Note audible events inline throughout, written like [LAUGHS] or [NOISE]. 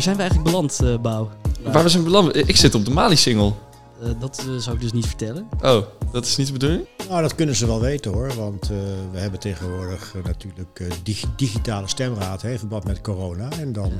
Waar zijn we eigenlijk beland, uh, Bouw? Waar we zijn beland? Ik zit op de Mali-single. Uh, dat uh, zou ik dus niet vertellen. Oh, dat is niet de bedoeling? Nou, dat kunnen ze wel weten hoor. Want we hebben tegenwoordig natuurlijk dig digitale stemraad in verband met corona. En dan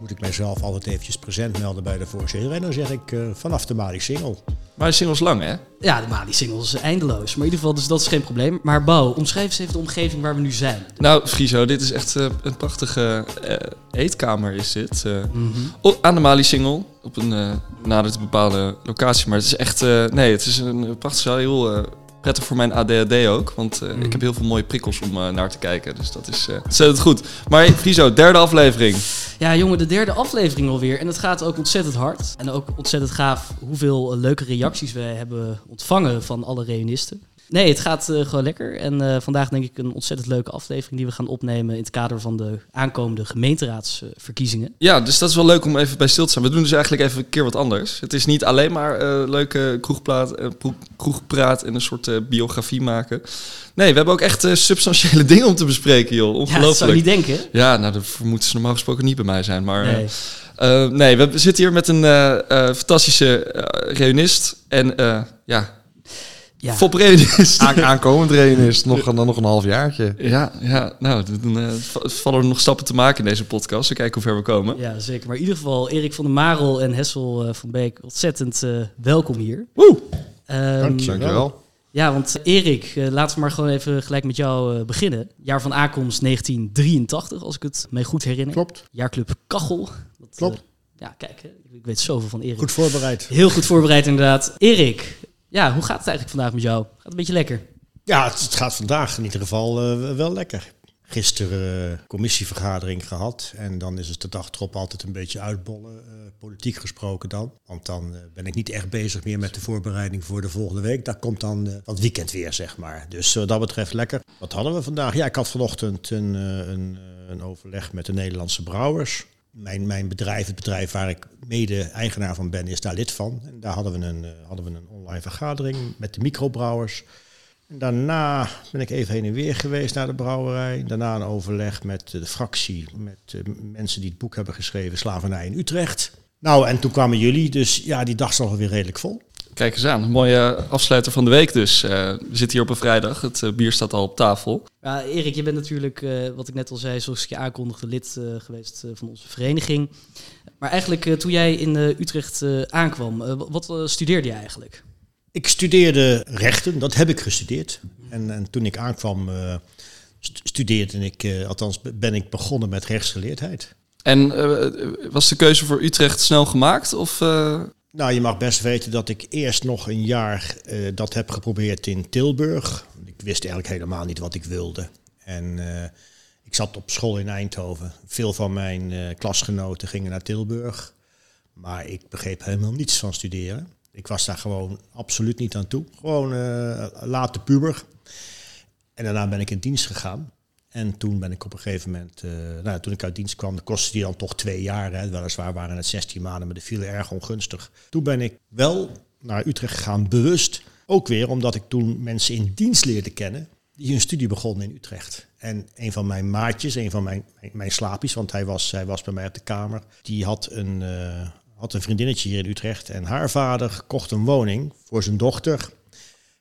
moet ik mijzelf altijd eventjes present melden bij de voorzitter. En dan zeg ik vanaf de Mali-single. Maar de single is lang, hè? Ja, de Mali-single is eindeloos. Maar in ieder geval, dus dat is geen probleem. Maar Bouw, omschrijf eens even de omgeving waar we nu zijn. Nou, Friso, dit is echt uh, een prachtige uh, eetkamer is dit. Uh, mm -hmm. Aan de Mali-single, op een nader te bepaalde locatie. Maar het is echt, nee, het is een prachtig zaal, heel prettig voor mijn ADHD ook. Want uh, ik heb heel veel mooie prikkels om uh, naar te kijken. Dus dat is uh, ontzettend goed. Maar Friso, derde aflevering. Ja, jongen, de derde aflevering alweer. En het gaat ook ontzettend hard. En ook ontzettend gaaf hoeveel leuke reacties we hebben ontvangen van alle reunisten. Nee, het gaat uh, gewoon lekker. En uh, vandaag denk ik een ontzettend leuke aflevering die we gaan opnemen in het kader van de aankomende gemeenteraadsverkiezingen. Ja, dus dat is wel leuk om even bij stil te staan. We doen dus eigenlijk even een keer wat anders. Het is niet alleen maar uh, leuke kroegpraat, kroegpraat en een soort biografie maken. Nee, we hebben ook echt substantiële [LAUGHS] dingen om te bespreken, joh. Ongelooflijk. Ja, dat zou je niet denken. Ja, nou, dat moeten ze normaal gesproken niet bij mij zijn. Maar nee, nee we zitten hier met een fantastische reunist. En ja, ja. Fop is. Aan, aankomend is nog, dan nog een half jaartje. Ja, ja nou, dan uh, vallen er nog stappen te maken in deze podcast. We kijken hoe ver we komen. Ja, zeker. Maar in ieder geval, Erik van der Marel en Hessel uh, van Beek, ontzettend uh, welkom hier. Woe! Um, Dankjewel. Ja, want Erik, laten we maar gewoon even gelijk met jou beginnen. Jaar van aankomst 1983, als ik het mij goed herinner. Klopt. Jaarclub Kachel. Dat, Klopt. ja, kijk, ik weet zoveel van Erik. Goed voorbereid. Heel goed voorbereid inderdaad. Erik, ja, hoe gaat het eigenlijk vandaag met jou? Gaat het een beetje lekker? Ja, het, gaat vandaag in ieder geval uh, wel lekker. Gisteren uh, commissievergadering gehad en dan is het de dag erop altijd een beetje uitbollen, uh, politiek gesproken dan. Want dan ben ik niet echt bezig meer met de voorbereiding voor de volgende week. Daar komt dan het weekend weer, zeg maar. Dus wat dat betreft lekker. Wat hadden we vandaag? Ja, ik had vanochtend een, een, een overleg met de Nederlandse brouwers. Mijn, mijn bedrijf, het bedrijf waar ik mede-eigenaar van ben, is daar lid van. En daar hadden we een, uh, hadden we een online vergadering met de microbrouwers. En daarna ben ik even heen en weer geweest naar de brouwerij. Daarna een overleg met de fractie, met uh, mensen die het boek hebben geschreven, Slavernij in Utrecht. Nou, en toen kwamen jullie, dus ja, die dag stond weer redelijk vol. Kijk eens aan, een mooie afsluiter van de week dus. Uh, we zitten hier op een vrijdag, het uh, bier staat al op tafel. Ja, Erik, je bent natuurlijk, uh, wat ik net al zei, zoals ik je aankondigde, lid geweest van onze vereniging. Maar eigenlijk toen jij in Utrecht aankwam, wat studeerde je eigenlijk? Ik studeerde rechten, dat heb ik gestudeerd. En, en toen ik aankwam, studeerde ik, althans ben ik begonnen met rechtsgeleerdheid. En was de keuze voor Utrecht snel gemaakt? Of, nou, je mag best weten dat ik eerst nog een jaar uh, dat heb geprobeerd in Tilburg. Ik wist eigenlijk helemaal niet wat ik wilde. En uh, ik zat op school in Eindhoven. Veel van mijn uh, klasgenoten gingen naar Tilburg. Maar ik begreep helemaal niets van studeren. Ik was daar gewoon absoluut niet aan toe. Gewoon late puber. En daarna ben ik in dienst gegaan. En toen ben ik op een gegeven moment, uh, nou, toen ik uit dienst kwam, kostte die dan toch twee jaar. Hè. Weliswaar waren het 16 maanden, maar dat viel erg ongunstig. Toen ben ik wel naar Utrecht gegaan, bewust. Ook weer omdat ik toen mensen in dienst leerde kennen die hun studie begonnen in Utrecht. En een van mijn maatjes, een van mijn, mijn slaapjes, want hij was, hij was bij mij op de kamer, die had een, uh, had een vriendinnetje hier in Utrecht. En haar vader kocht een woning voor zijn dochter.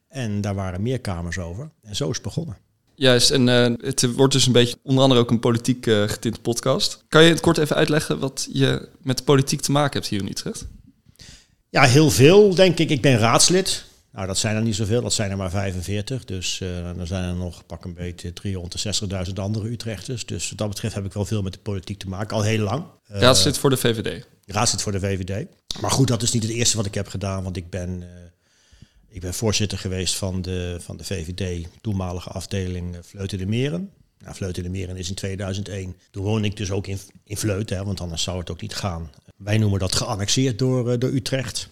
En daar waren meer kamers over. En zo is het begonnen. Juist, en uh, het wordt dus een beetje onder andere ook een politiek uh, getinte podcast. Kan je het kort even uitleggen wat je met politiek te maken hebt hier in Utrecht? Ja, heel veel, denk ik. Ik ben raadslid. Nou, dat zijn er niet zoveel, dat zijn er maar 45. Dus uh, dan zijn er nog pak een beetje 360.000 andere Utrechters. Dus wat dat betreft heb ik wel veel met de politiek te maken, al heel lang. raadslid voor de VVD? Raadslid voor de VVD. Maar goed, dat is niet het eerste wat ik heb gedaan, want ik ben ik ben voorzitter geweest van de, van de VVD, toenmalige afdeling eh, Vleuten de Meren. Nou, Vleuten de Meren is in 2001. Toen woonde ik dus ook in, in Vleuten, hè, want anders zou het ook niet gaan. Wij noemen dat geannexeerd door, uh, door Utrecht.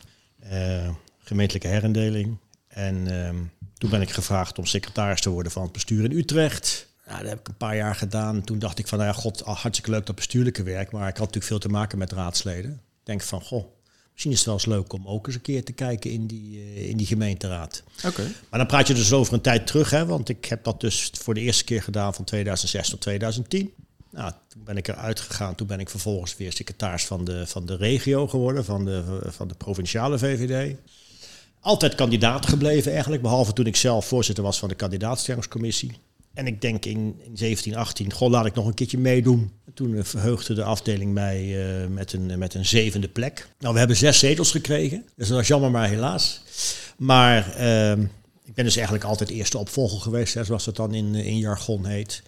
Uh, gemeentelijke herindeling. En uh, toen ben ik gevraagd om secretaris te worden van het bestuur in Utrecht. Nou, dat heb ik een paar jaar gedaan. Toen dacht ik van, nou ja, god, hartstikke leuk dat bestuurlijke werk. Maar ik had natuurlijk veel te maken met raadsleden. Ik denk van, goh, Misschien is het wel eens leuk om ook eens een keer te kijken in die, uh, in die gemeenteraad. Oké. Maar dan praat je dus over een tijd terug, hè, want ik heb dat dus voor de eerste keer gedaan van 2006 tot 2010. Nou, toen ben ik eruit gegaan. Toen ben ik vervolgens weer secretaris van de, van de regio geworden, van de, van de provinciale VVD. Altijd kandidaat gebleven eigenlijk, behalve toen ik zelf voorzitter was van de kandidaatstellingscommissie. En ik denk in, in 17, 18, goh, laat ik nog een keertje meedoen. Toen verheugde de afdeling mij uh, met, een, met een zevende plek. Nou, we hebben zes zetels gekregen. Dus dat was jammer, maar helaas. Maar uh, ik ben dus eigenlijk altijd eerste opvolger geweest, zoals dat dan in, in jargon heet.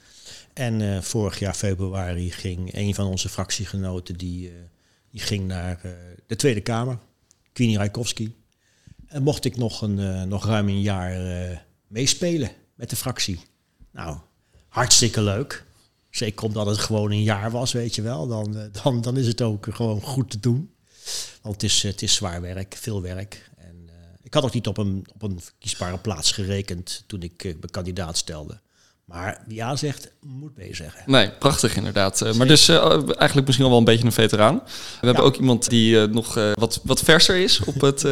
En uh, vorig jaar februari ging een van onze fractiegenoten, die, die ging naar de Tweede Kamer, Queenie. En mocht ik nog, een, nog ruim een jaar meespelen met de fractie. Nou, hartstikke leuk. Zeker omdat het gewoon een jaar was, weet je wel. Dan, dan, dan is het ook gewoon goed te doen. Want het is, het is zwaar werk, veel werk. En uh, ik had ook niet op een, op een verkiesbare plaats gerekend toen ik uh, mijn kandidaat stelde. Maar wie ja zegt, moet B zeggen. Nee, prachtig inderdaad. Uh, maar dus eigenlijk misschien al wel een beetje een veteraan. We hebben ook iemand die nog wat, wat verser is op het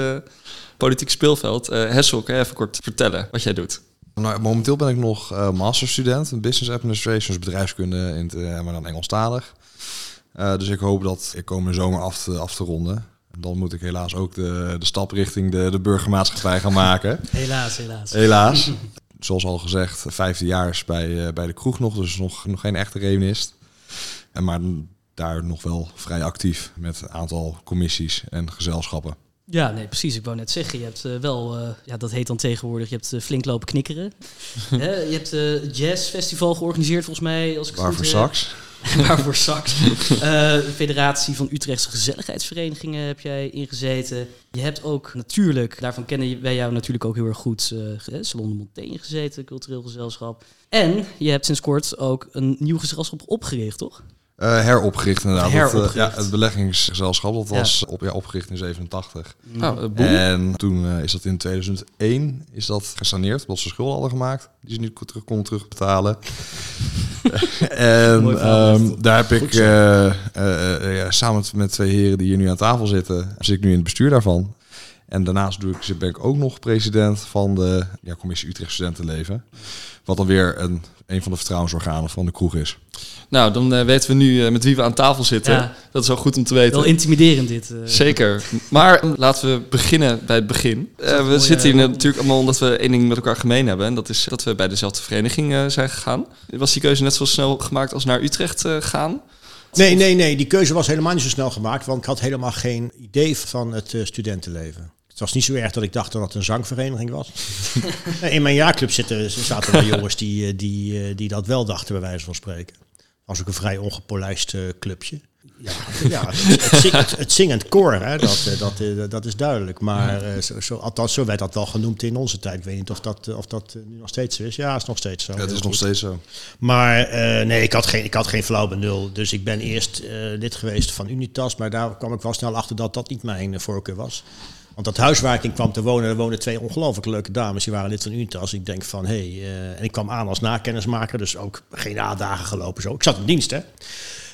politiek speelveld. Hessel, kan je even kort vertellen wat jij doet? Nou, momenteel ben ik nog uh, masterstudent in Business Administration, dus bedrijfskunde, in het, uh, maar dan Engelstalig. Uh, dus ik hoop dat ik komende zomer af te, af te ronden. En dan moet ik helaas ook de, de stap richting de, de burgermaatschappij gaan maken. [LAUGHS] helaas, helaas. Helaas. [LAUGHS] Zoals al gezegd, vijfde jaar bij, bij de kroeg nog, dus nog, nog geen echte revenist. En maar daar nog wel vrij actief met een aantal commissies en gezelschappen. Ja, nee, precies. Ik wou net zeggen, je hebt uh, wel, uh, ja, dat heet dan tegenwoordig, je hebt uh, flink lopen knikkeren. [LAUGHS] je hebt het jazzfestival georganiseerd volgens mij. Als ik [LAUGHS] Waarvoor sax? [LAUGHS] Waarvoor sax? Federatie van Utrechtse Gezelligheidsverenigingen heb jij ingezeten. Je hebt ook natuurlijk, daarvan kennen wij jou natuurlijk ook heel erg goed, Salon de Montaigne gezeten, cultureel gezelschap. En je hebt sinds kort ook een nieuw gezelschap opgericht, toch? Uh, heropgericht inderdaad. Heropgericht. Dat, uh, ja, het beleggingsgezelschap dat was op, ja, opgericht in 87. Oh, en toen uh, is dat in 2001 is dat gesaneerd, omdat ze schulden hadden gemaakt. Die ze niet terug konden terugbetalen. [LAUGHS] en um, daar heb ik ja, samen met twee heren die hier nu aan tafel zitten, zit ik nu in het bestuur daarvan. En daarnaast doe ik, ben ik ook nog president van de ja, Commissie Utrecht Studentenleven. Wat dan weer een, een van de vertrouwensorganen van de kroeg is. Nou, dan uh, weten we nu uh, met wie we aan tafel zitten. Ja. Dat is wel goed om te weten. Wel intimiderend dit. Uh. Zeker. Maar laten we beginnen bij het begin. we zitten hier natuurlijk allemaal omdat we één ding met elkaar gemeen hebben. En dat is dat we bij dezelfde vereniging zijn gegaan. Was die keuze net zo snel gemaakt als naar Utrecht gaan? Nee, nee, nee. Die keuze was helemaal niet zo snel gemaakt. Want ik had helemaal geen idee van het studentenleven. Het was niet zo erg dat ik dacht dat het een zangvereniging was. [LAUGHS] in mijn jaarclub zitten, zaten er jongens die, die, die dat wel dachten, bij wijze van spreken was ook een vrij ongepolijst uh, clubje. Ja, ja het, het, zing, het, zingend koor, hè, dat, eh, dat, dat, is duidelijk. Maar uh, zo, zo, althans, zo werd dat wel genoemd in onze tijd. Ik weet niet of dat, of dat nu nog steeds zo is. Ja, is nog steeds zo. Ja, het is nog steeds zo. Maar uh, nee, ik had geen, ik had geen flauw benul. Dus ik ben eerst lid geweest van Unitas. Maar daar kwam ik wel snel achter dat dat niet mijn voorkeur was. Want dat huis waar ik in kwam te wonen, er woonden twee ongelooflijk leuke dames. Die waren lid van Unitas. Ik denk van, hé, hey, uh, en ik kwam aan als nakennismaker. Dus ook geen A-dagen gelopen zo. Ik zat in dienst, hè.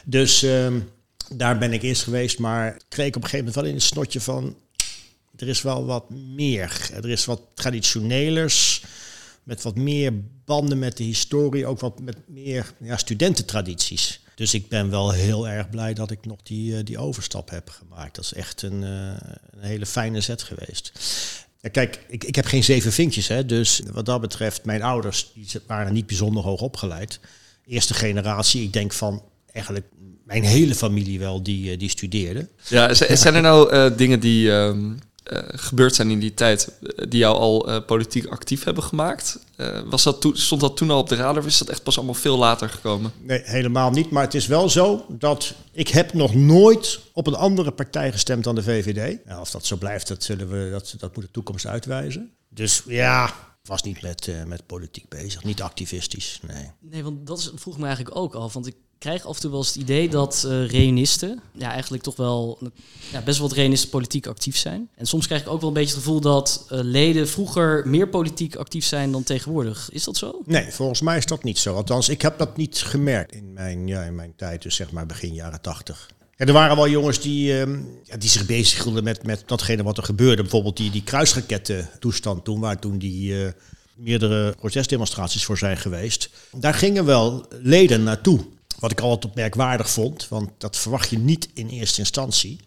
Dus uh, daar ben ik eerst geweest. Maar kreeg ik op een gegeven moment wel in het snotje van... Er is wel wat meer. Er is wat traditionelers. Met wat meer banden met de historie. Ook wat met meer ja, studententradities. Dus ik ben wel heel erg blij dat ik nog die, die overstap heb gemaakt. Dat is echt een, uh, een hele fijne zet geweest. Ja, kijk, ik, ik heb geen zeven vinkjes, hè, dus wat dat betreft, mijn ouders die waren niet bijzonder hoog opgeleid. Eerste generatie, ik denk van eigenlijk mijn hele familie wel, die, die studeerde. Ja, zijn er nou dingen die um, uh, gebeurd zijn in die tijd die jou al uh, politiek actief hebben gemaakt? Was dat stond dat toen al op de radar of is dat echt pas allemaal veel later gekomen? Nee, helemaal niet. Maar het is wel zo dat ik heb nog nooit op een andere partij gestemd dan de VVD. Nou, of dat zo blijft, dat, zullen we, dat, dat moet de toekomst uitwijzen. Dus ja, was niet met, uh, met politiek bezig, niet activistisch, nee. Nee, want dat is, vroeg me eigenlijk ook af, want ik krijg af en toe wel eens het idee dat uh, reunisten ja, eigenlijk toch wel ja, best wel wat reunisten politiek actief zijn. En soms krijg ik ook wel een beetje het gevoel dat uh, leden vroeger meer politiek actief zijn dan tegenwoordig. Is dat zo? Nee, volgens mij is dat niet zo. Althans, ik heb dat niet gemerkt in mijn, ja, in mijn tijd, dus zeg maar begin jaren tachtig. Er waren wel jongens die, uh, ja, die zich bezighielden met, met datgene wat er gebeurde. Bijvoorbeeld die, die kruisraketten toestand toen, waar toen die uh, meerdere protestdemonstraties voor zijn geweest. Daar gingen wel leden naartoe. Wat ik altijd opmerkwaardig vond, want dat verwacht je niet in eerste instantie.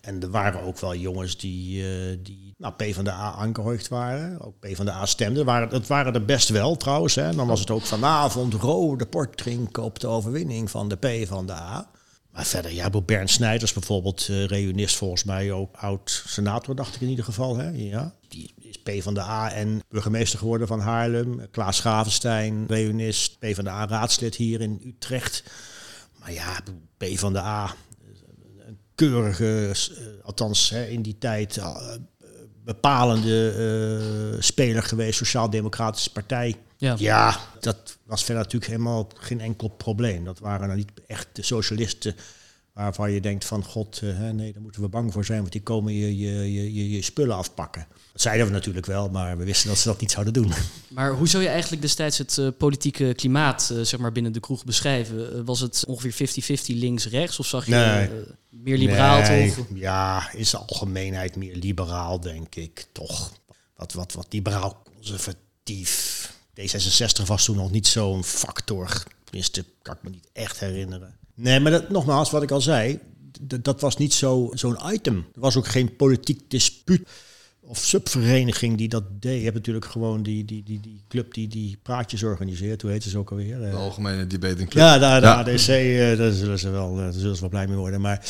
En er waren ook wel jongens die, uh, die nou, P van de A aangehoogd waren. Ook P van de A stemden. Dat waren er best wel trouwens. Hè. Dan was het ook vanavond rode port drinken op de overwinning van de P van de A. Maar verder, ja, Bernd Snijders bijvoorbeeld, uh, reunist volgens mij ook oud-senator, dacht ik in ieder geval. Hè? Ja, die is P van de A en burgemeester geworden van Haarlem. Klaas Gravenstein, reunist, P van de A raadslid hier in Utrecht. Maar ja, P van de A, een keurige, uh, althans hè, in die tijd, bepalende speler geweest, Sociaal-Democratische Partij. Ja. ja, dat was verder natuurlijk helemaal geen enkel probleem. Dat waren dan niet echt de socialisten waarvan je denkt van god, uh, nee, daar moeten we bang voor zijn, want die komen je, je, je, je spullen afpakken. Dat zeiden we natuurlijk wel, maar we wisten dat ze dat niet zouden doen. [LAUGHS] Maar hoe zou je eigenlijk destijds het uh, politieke klimaat uh, zeg maar binnen de kroeg beschrijven? was het ongeveer 50-50 links-rechts of zag je nee. meer liberaal? Nee. Ja, in zijn algemeenheid meer liberaal, denk ik. Toch wat, wat, wat liberaal conservatief D66 was toen nog niet zo'n factor. Tenminste, kan ik me niet echt herinneren. Nee, maar dat, nogmaals, wat ik al zei, dat was niet zo'n item. Er was ook geen politiek dispuut of subvereniging die dat deed. Je hebt natuurlijk gewoon die, die, die, die club die die praatjes organiseert. Hoe heet ze ook alweer? De Algemene Debate Club. Ja, daar, daar ADC, uh, daar zullen ze wel, daar zullen ze wel blij mee worden. Maar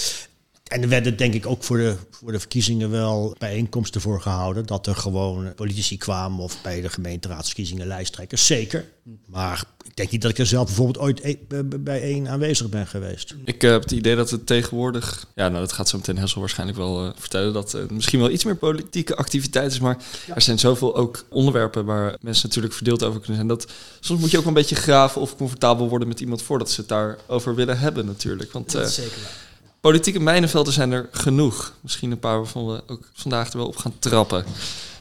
en er werden denk ik ook voor de, voor de verkiezingen wel bijeenkomsten voor gehouden. Dat er gewoon politici kwamen of bij de gemeenteraadsverkiezingen lijsttrekkers. Zeker. Maar ik denk niet dat ik er zelf bijvoorbeeld ooit e- bij één aanwezig ben geweest. Ik heb het idee dat het tegenwoordig, ja nou dat gaat zo meteen Hessel waarschijnlijk wel uh, vertellen, dat uh, misschien wel iets meer politieke activiteit is. Maar er zijn zoveel ook onderwerpen waar mensen natuurlijk verdeeld over kunnen zijn. Dat soms moet je ook een beetje graven of comfortabel worden met iemand voordat ze het daarover willen hebben natuurlijk. Want, dat is zeker Politieke mijnenvelden zijn er genoeg. Misschien een paar waarvan we ook vandaag er wel op gaan trappen.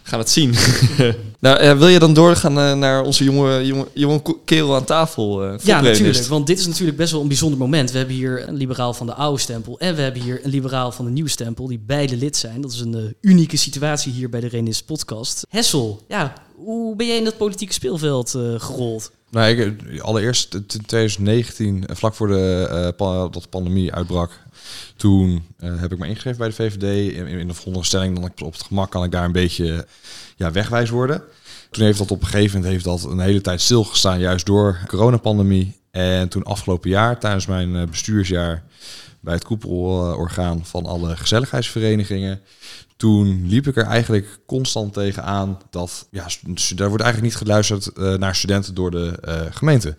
We gaan het zien. [LAUGHS] nou, uh, wil je dan doorgaan uh, naar onze jonge, jonge, jonge kerel aan tafel? Uh, ja, natuurlijk. Want dit is natuurlijk best wel een bijzonder moment. We hebben hier een liberaal van de oude stempel. En we hebben hier een liberaal van de nieuwe stempel. Die beide lid zijn. Dat is een unieke situatie hier bij de Renis podcast. Hessel, ja, hoe ben jij in dat politieke speelveld gerold? Nou, ik, allereerst in 2019, vlak voor de, uh, dat de pandemie uitbrak, toen uh, heb ik me ingeschreven bij de VVD. In, in de veronderstelling dat ik op het gemak kan ik daar een beetje ja, wegwijs worden. Toen heeft dat op een gegeven moment heeft dat een hele tijd stilgestaan, juist door de coronapandemie. En toen afgelopen jaar, tijdens mijn uh, bestuursjaar bij het koepelorgaan van alle gezelligheidsverenigingen, toen liep ik er eigenlijk constant tegenaan dat ja, daar wordt eigenlijk niet geluisterd uh, naar studenten door de uh, gemeente.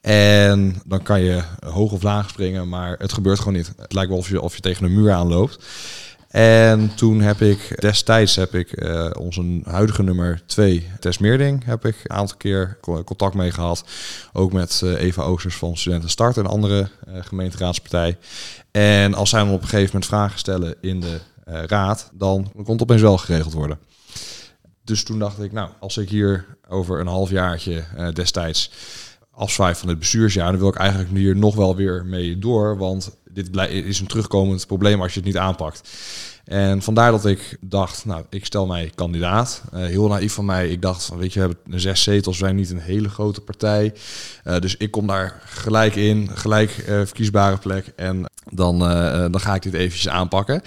En dan kan je hoog of laag springen, maar het gebeurt gewoon niet. Het lijkt wel of je, of je tegen een muur aanloopt. En toen heb ik destijds heb ik uh, onze huidige nummer 2, Tess Meerding, heb ik een aantal keer contact mee gehad. Ook met uh, Eva Oosters van Studenten Start, een andere uh, gemeenteraadspartij. En als zij dan op een gegeven moment vragen stellen in de raad, dan kon het opeens wel geregeld worden. Dus toen dacht ik, nou, als ik hier over een halfjaartje destijds afzwaai van het bestuursjaar, dan wil ik eigenlijk hier nog wel weer mee door. Want dit is een terugkomend probleem als je het niet aanpakt. En vandaar dat ik dacht, nou, ik stel mij kandidaat. Uh, heel naïef van mij. Ik dacht, van, weet je, we hebben zes zetels, we zijn niet een hele grote partij. Uh, dus ik kom daar gelijk in, gelijk uh, verkiesbare plek. En dan, dan ga ik dit eventjes aanpakken.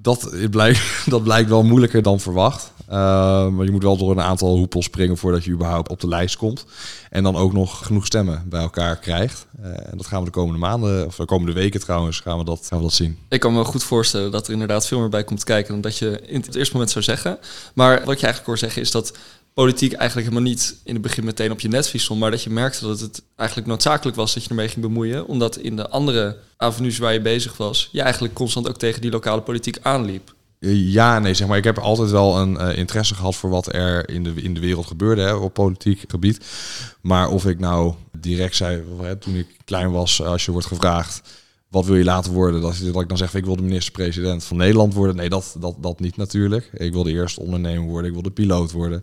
Dat blijkt, [LAUGHS] dat blijkt wel moeilijker dan verwacht. Uh, maar je moet wel door een aantal hoepels springen voordat je überhaupt op de lijst komt. En dan ook nog genoeg stemmen bij elkaar krijgt. Uh, en dat gaan we de komende maanden, of de komende weken trouwens, gaan we, dat, gaan we dat zien. Ik kan me goed voorstellen dat er inderdaad veel meer bij komt kijken dan dat je in het eerste moment zou zeggen. Maar wat je eigenlijk hoort zeggen is dat politiek eigenlijk helemaal niet in het begin meteen op je netvlies stond, maar dat je merkte dat het eigenlijk noodzakelijk was dat je ermee ging bemoeien, omdat in de andere avenues waar je bezig was, je eigenlijk constant ook tegen die lokale politiek aanliep. Ja, nee, zeg maar. Ik heb altijd wel een uh, interesse gehad voor wat er in de, in de wereld gebeurde hè, op politiek gebied. Maar of ik nou direct zei, hè, toen ik klein was, als je wordt gevraagd, wat wil je laten worden? Dat, ik dan zeg, ik wil de minister-president van Nederland worden. Nee, dat, dat, dat niet natuurlijk. Ik wilde eerst ondernemer worden, ik wilde piloot worden.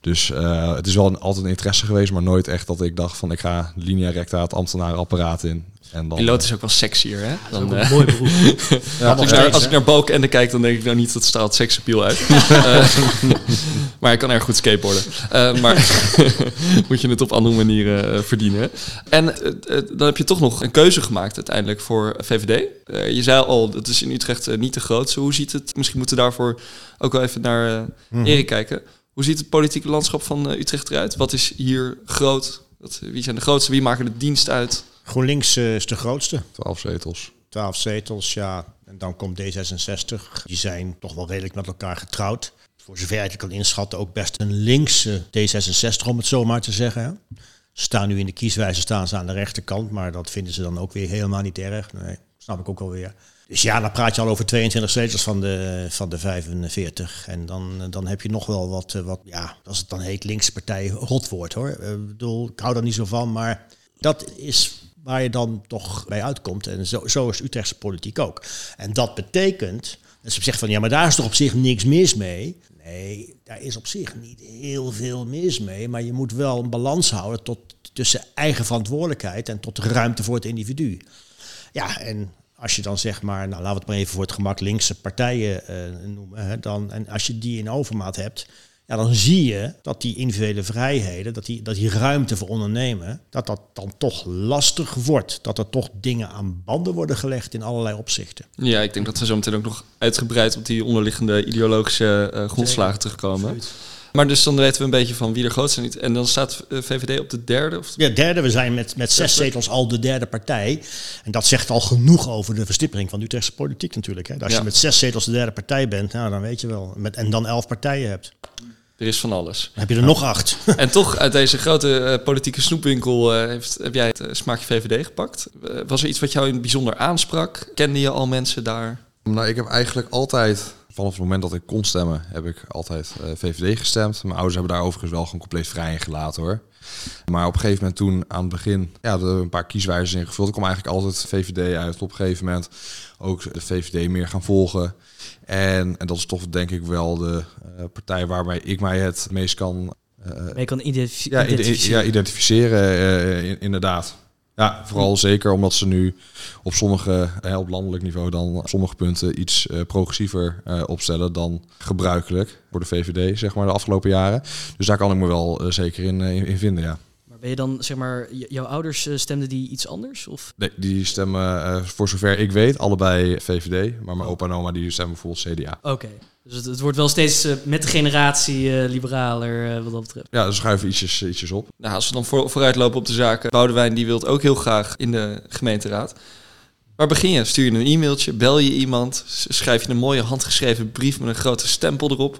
Dus uh, het is wel een, altijd een interesse geweest, maar nooit echt dat ik dacht van ik ga linea recta het ambtenarenapparaat in. En dan, Piloot is ook wel sexier, hè? Dan, uh, mooi beroep. [LAUGHS] ja, als, ik naar, als ik naar kijk, dan denk ik nou niet dat straalt seksappeal uit. uh, [LAUGHS] Maar hij kan erg goed skateboarden. Uh, maar [LAUGHS] moet je het op andere manieren uh, verdienen. En uh, dan heb je toch nog een keuze gemaakt uiteindelijk voor VVD. je zei al, dat is in Utrecht niet de grootste. Hoe ziet het? Misschien moeten we daarvoor ook wel even naar mm. Erik kijken. Hoe ziet het politieke landschap van Utrecht eruit? Wat is hier groot? Wat, wie zijn de grootste? Wie maken de dienst uit? GroenLinks is de grootste. Twaalf zetels. Twaalf zetels, ja. En dan komt D66. Die zijn toch wel redelijk met elkaar getrouwd. Voor zover ik kan inschatten, ook best een linkse D66, om het zo maar te zeggen. Ze staan nu in de kieswijze staan ze aan de rechterkant, maar dat vinden ze dan ook weer helemaal niet erg. Nee, snap ik ook alweer. Dus ja, dan praat je al over 22 zetels van de, van de 45. En dan, dan heb je nog wel wat, wat, ja, als het dan heet linkse partij, rotwoord hoor. Ik bedoel, ik hou daar niet zo van, maar dat is waar je dan toch bij uitkomt. En zo, zo is Utrechtse politiek ook. En dat betekent, dat ze zeggen van ja, maar daar is toch op zich niks mis mee. Nee, daar is op zich niet heel veel mis mee. Maar je moet wel een balans houden tot, tussen eigen verantwoordelijkheid en tot ruimte voor het individu. Ja, en als je dan zeg maar, nou laten we het maar even voor het gemak linkse partijen uh, noemen. Hè, dan, en als je die in overmaat hebt, ja, dan zie je dat die individuele vrijheden, dat die, dat die ruimte voor ondernemen, dat dat dan toch lastig wordt. Dat er toch dingen aan banden worden gelegd in allerlei opzichten. Ja, ik denk dat we zo meteen ook nog uitgebreid op die onderliggende ideologische uh, grondslagen terugkomen. Maar dus dan weten we een beetje van wie er groot zijn niet. En dan staat eh, VVD op de derde? Of Ja, derde. We zijn met, met zes zetels al de derde partij. En dat zegt al genoeg over de verstippering van de Utrechtse politiek natuurlijk. Hè. Als je met zes zetels de derde partij bent, nou, dan weet je wel. Met, en dan elf partijen hebt. Er is van alles. Dan heb je er nog acht. En toch uit deze grote uh, politieke snoepwinkel uh, heeft, heb jij het uh, smaakje VVD gepakt. was er iets wat jou in het bijzonder aansprak? Kende je al mensen daar? Nou, ik heb eigenlijk altijd, vanaf het moment dat ik kon stemmen, heb ik altijd VVD gestemd. Mijn ouders hebben daar overigens wel gewoon compleet vrij in gelaten hoor. Maar op een gegeven moment toen aan het begin, ja, er een paar kieswijzers ingevuld. Ik kwam eigenlijk altijd VVD uit. Op een gegeven moment ook de VVD meer gaan volgen. En, en dat is toch denk ik wel de uh, partij waarbij ik mij het meest kan... Uh, kan identif ja, identificeren. Ja, identificeren, uh, inderdaad. Ja, vooral zeker omdat ze nu op sommige, op landelijk niveau dan op sommige punten iets progressiever opstellen dan gebruikelijk voor de VVD, zeg maar, de afgelopen jaren. Dus daar kan ik me wel zeker in, in vinden, ja. Ben je dan, zeg maar, jouw ouders uh, stemden die iets anders? Of? Nee, die stemmen, uh, voor zover ik weet, allebei VVD. Maar mijn opa en oma die stemmen bijvoorbeeld CDA. Oké, dus het, het, wordt wel steeds uh, met de generatie liberaler wat dat betreft. Ja, ze schuiven ietsjes, ietsjes op. Nou, als we dan voor, vooruitlopen op de zaken. Boudewijn die wil ook heel graag in de gemeenteraad. Waar begin je? Stuur je een e-mailtje, bel je iemand, schrijf je een mooie handgeschreven brief met een grote stempel erop.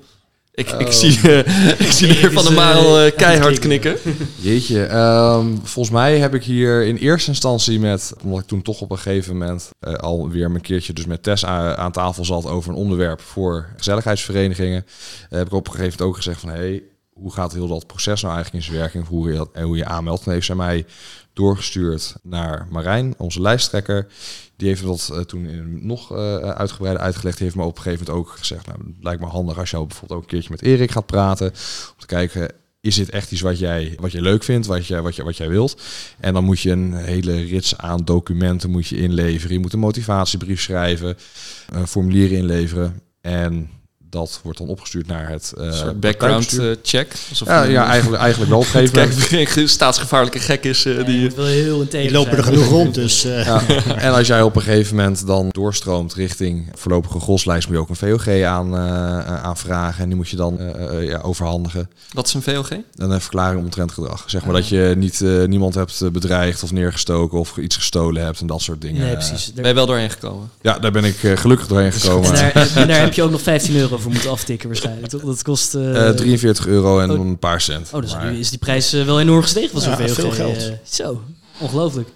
Ik, ik, oh. zie, uh, [LAUGHS] ik zie de heer Van der Marel uh, keihard knikken. Jeetje, um, volgens mij heb ik hier in eerste instantie met... omdat ik toen toch op een gegeven moment uh, alweer een keertje dus met Tess aan, aan, tafel zat... over een onderwerp voor gezelligheidsverenigingen... heb ik op een gegeven moment ook gezegd van... Hey, hoe gaat heel dat proces nou eigenlijk in zijn werking? Hoe je, en hoe je aanmeldt. En heeft zij mij doorgestuurd naar Marijn, onze lijsttrekker. Die heeft dat uh, toen nog uh, uitgebreider uitgelegd. Die heeft me op een gegeven moment ook gezegd, nou, het lijkt me handig als je bijvoorbeeld ook een keertje met Erik gaat praten. Om te kijken, is dit echt iets wat jij, wat je leuk vindt, wat, je, wat, je, wat jij wilt? En dan moet je een hele rits aan documenten moet je inleveren. Je moet een motivatiebrief schrijven, een formulier inleveren. En dat wordt dan opgestuurd naar het uh, background uh, check. Ja, ja, eigenlijk, eigenlijk wel. [LAUGHS] Op Kijk, [LAUGHS] staatsgevaarlijke gek is uh, die, wil heel die lopen er genoeg rond. Dus, ja. [LAUGHS] En als jij op een gegeven moment dan doorstroomt richting voorlopige goslijst, moet je ook een VOG aan, aanvragen en die moet je dan ja, overhandigen. Wat is een VOG? Een verklaring omtrent gedrag. Zeg maar dat je niet niemand hebt bedreigd of neergestoken of iets gestolen hebt en dat soort dingen. Nee, precies. Ben je wel doorheen gekomen? Ja, daar ben ik gelukkig doorheen gekomen. En daar, en daar heb je ook nog 15 euro voor moeten aftikken waarschijnlijk, toch? Dat kost... Uh, uh, 43 euro en oh, een paar cent. Oh, dus nu is die prijs uh, wel enorm gestegen van zo'n ja, veel geld. Uh, zo, ongelooflijk.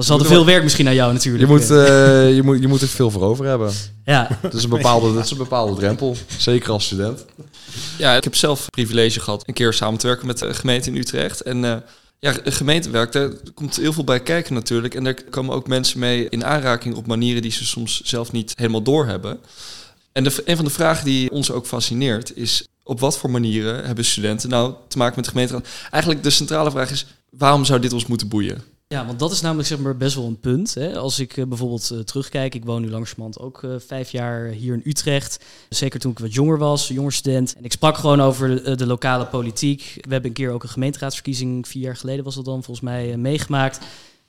Ze hadden veel werk misschien aan jou natuurlijk. Je moet, uh, je moet, je moet er veel voor over hebben. Ja. Dat is een bepaalde, dat is een bepaalde drempel, zeker als student. Ja, ik heb zelf privilege gehad een keer samen te werken met de gemeente in Utrecht. En uh, ja, gemeentewerk, daar komt heel veel bij kijken natuurlijk. En daar komen ook mensen mee in aanraking op manieren die ze soms zelf niet helemaal doorhebben. En een van de vragen die ons ook fascineert is... op wat voor manieren hebben studenten nou te maken met de gemeenteraad? Eigenlijk de centrale vraag is... waarom zou dit ons moeten boeien? Ja, want dat is namelijk zeg maar best wel een punt. Hè. Als ik uh, bijvoorbeeld uh, terugkijk, ik woon nu langzamerhand ook uh, vijf jaar hier in Utrecht. Zeker toen ik wat jonger was, jonger student. En ik sprak gewoon over de, de, lokale politiek. We hebben een keer ook een gemeenteraadsverkiezing, vier jaar geleden was dat dan volgens mij, meegemaakt.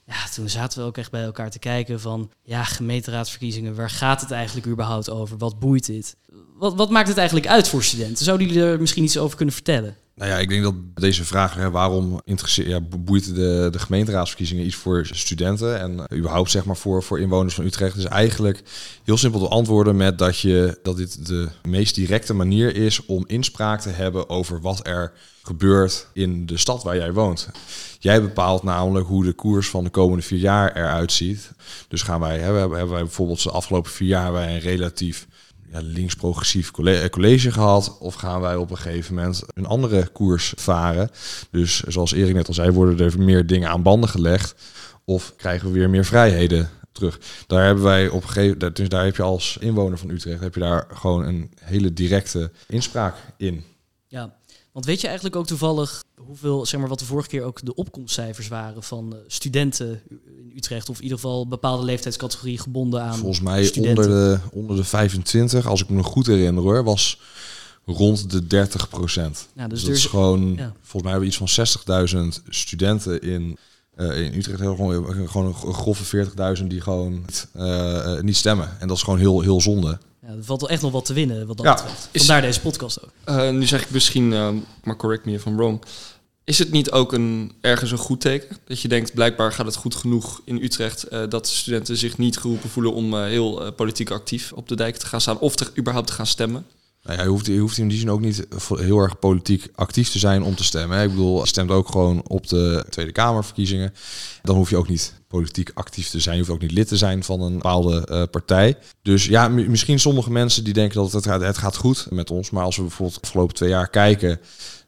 Ja, toen zaten we ook echt bij elkaar te kijken van, ja, gemeenteraadsverkiezingen, waar gaat het eigenlijk überhaupt over? Wat boeit dit? Wat, wat maakt het eigenlijk uit voor studenten? Zouden jullie er misschien iets over kunnen vertellen? Nou ja, ik denk dat deze vraag, hè, waarom interesseert, ja, boeit de, de gemeenteraadsverkiezingen iets voor studenten en uh, überhaupt zeg maar voor, voor inwoners van Utrecht, is eigenlijk heel simpel te antwoorden met dat, je, dat dit de meest directe manier is om inspraak te hebben over wat er gebeurt in de stad waar jij woont. Jij bepaalt namelijk hoe de koers van de komende vier jaar eruit ziet. Dus gaan wij, hè, hebben, hebben wij bijvoorbeeld de afgelopen vier jaar bij een relatief ja, links-progressief college gehad? Of gaan wij op een gegeven moment een andere koers varen? Dus zoals Erik net al zei, worden er meer dingen aan banden gelegd. Of krijgen we weer meer vrijheden terug? Daar hebben wij op een gegeven moment, dus daar heb je als inwoner van Utrecht, heb je daar gewoon een hele directe inspraak in. Ja, want weet je eigenlijk ook toevallig hoeveel, zeg maar, wat de vorige keer ook de opkomstcijfers waren van eh, studenten in Utrecht, of in ieder geval bepaalde leeftijdscategorie gebonden aan. Volgens mij onder de, onder de 25, als ik me nog goed herinner hoor, was rond de 30 procent. Ja, dus, dat is gewoon, volgens mij hebben we iets van 60.000 studenten in, uh, in Utrecht. Gewoon, gewoon een grove 40.000 die gewoon uh, niet stemmen. En dat is gewoon heel, heel zonde. Ja, er valt wel echt nog wat te winnen wat dat ja, betreft. Vandaar deze podcast ook. Uh, nu zeg ik misschien, uh, maar correct me if I'm wrong. Is het niet ook een, ergens een goed teken? Dat je denkt, blijkbaar gaat het goed genoeg in Utrecht... Uh, dat studenten zich niet geroepen voelen om heel politiek actief op de dijk te gaan staan... of te, überhaupt te gaan stemmen? Nou ja, je, hoeft, hoeft in die zin ook niet heel erg politiek actief te zijn om te stemmen. Ik bedoel, je stemt ook gewoon op de Tweede Kamerverkiezingen. Dan hoef je ook niet politiek actief te zijn. Je hoeft ook niet lid te zijn van een bepaalde uh, partij. Dus ja, misschien sommige mensen die denken dat het, het gaat goed met ons. Maar als we bijvoorbeeld de afgelopen twee jaar kijken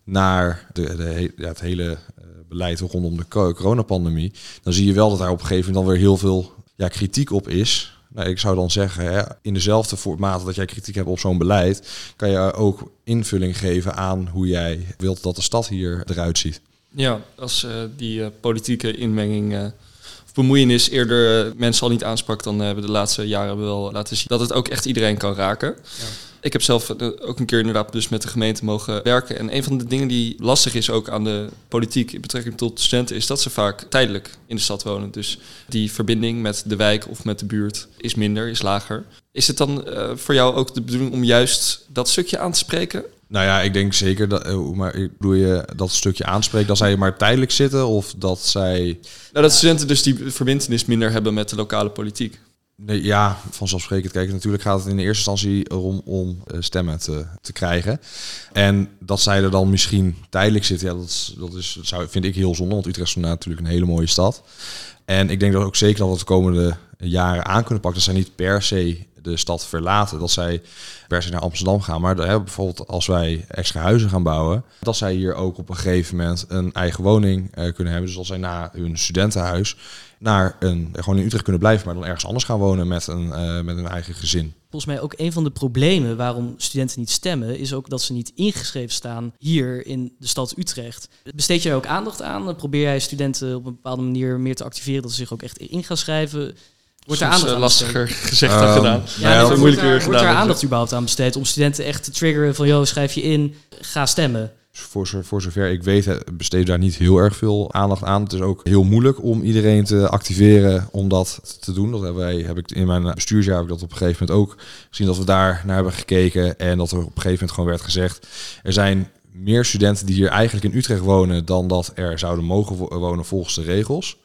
naar de, de, ja, het hele uh, beleid rondom de coronapandemie, dan zie je wel dat daar op een gegeven moment dan weer heel veel ja, kritiek op is. Nou, ik zou dan zeggen, hè, in dezelfde mate dat jij kritiek hebt op zo'n beleid, kan je ook invulling geven aan hoe jij wilt dat de stad hier eruit ziet. Ja, als uh, die uh, politieke inmenging uh, of bemoeienis eerder mensen al niet aansprak, dan hebben we de laatste jaren wel laten zien dat het ook echt iedereen kan raken. Ja. Ik heb zelf eh, ook een keer inderdaad dus met de gemeente mogen werken. En een van de dingen die lastig is ook aan de politiek in betrekking tot studenten, is dat ze vaak tijdelijk in de stad wonen. Dus die verbinding met de wijk of met de buurt is minder, is lager. Is het dan uh, voor jou ook de bedoeling om juist dat stukje aan te spreken? Nou ja, ik denk zeker dat. Eh, maar ik bedoel je dat stukje aanspreekt dat zij maar tijdelijk zitten of dat zij. Nou, dat studenten dus die verbindenis minder hebben met de lokale politiek. Nee, ja, vanzelfsprekend. Kijk, natuurlijk gaat het in de eerste instantie erom om uh, stemmen te, te krijgen. En dat zij er dan misschien tijdelijk zitten, ja, dat, dat, is, dat zou, vind ik heel zonde. Want Utrecht is natuurlijk een hele mooie stad. En ik denk dat ook zeker dat we de komende jaren aan kunnen pakken. Dat zij niet per se de stad verlaten. Dat zij per se naar Amsterdam gaan. Maar hè, bijvoorbeeld als wij extra huizen gaan bouwen. Dat zij hier ook op een gegeven moment een eigen woning uh, kunnen hebben. Dus als zij na hun studentenhuis naar een, gewoon in Utrecht kunnen blijven, maar dan ergens anders gaan wonen met een, uh, met een eigen gezin. Volgens mij ook een van de problemen waarom studenten niet stemmen, is ook dat ze niet ingeschreven staan hier in de stad Utrecht. Besteed jij ook aandacht aan? Probeer jij studenten op een bepaalde manier meer te activeren dat ze zich ook echt in gaan schrijven? Wordt er aandacht uh, lastiger [LAUGHS] gezegd dan um, gedaan. Ja, ja, moeilijker wordt er, gedaan. Wordt er aandacht überhaupt aan besteed om studenten echt te triggeren van, joh, schrijf je in, ga stemmen voor, voor zover ik weet, besteed daar niet heel erg veel aandacht aan. Het is ook heel moeilijk om iedereen te activeren om dat te doen. Dat hebben wij, heb ik in mijn bestuursjaar heb ik dat op een gegeven moment ook gezien dat we daar naar hebben gekeken. En dat er op een gegeven moment gewoon werd gezegd: er zijn meer studenten die hier eigenlijk in Utrecht wonen dan dat er zouden mogen wonen volgens de regels.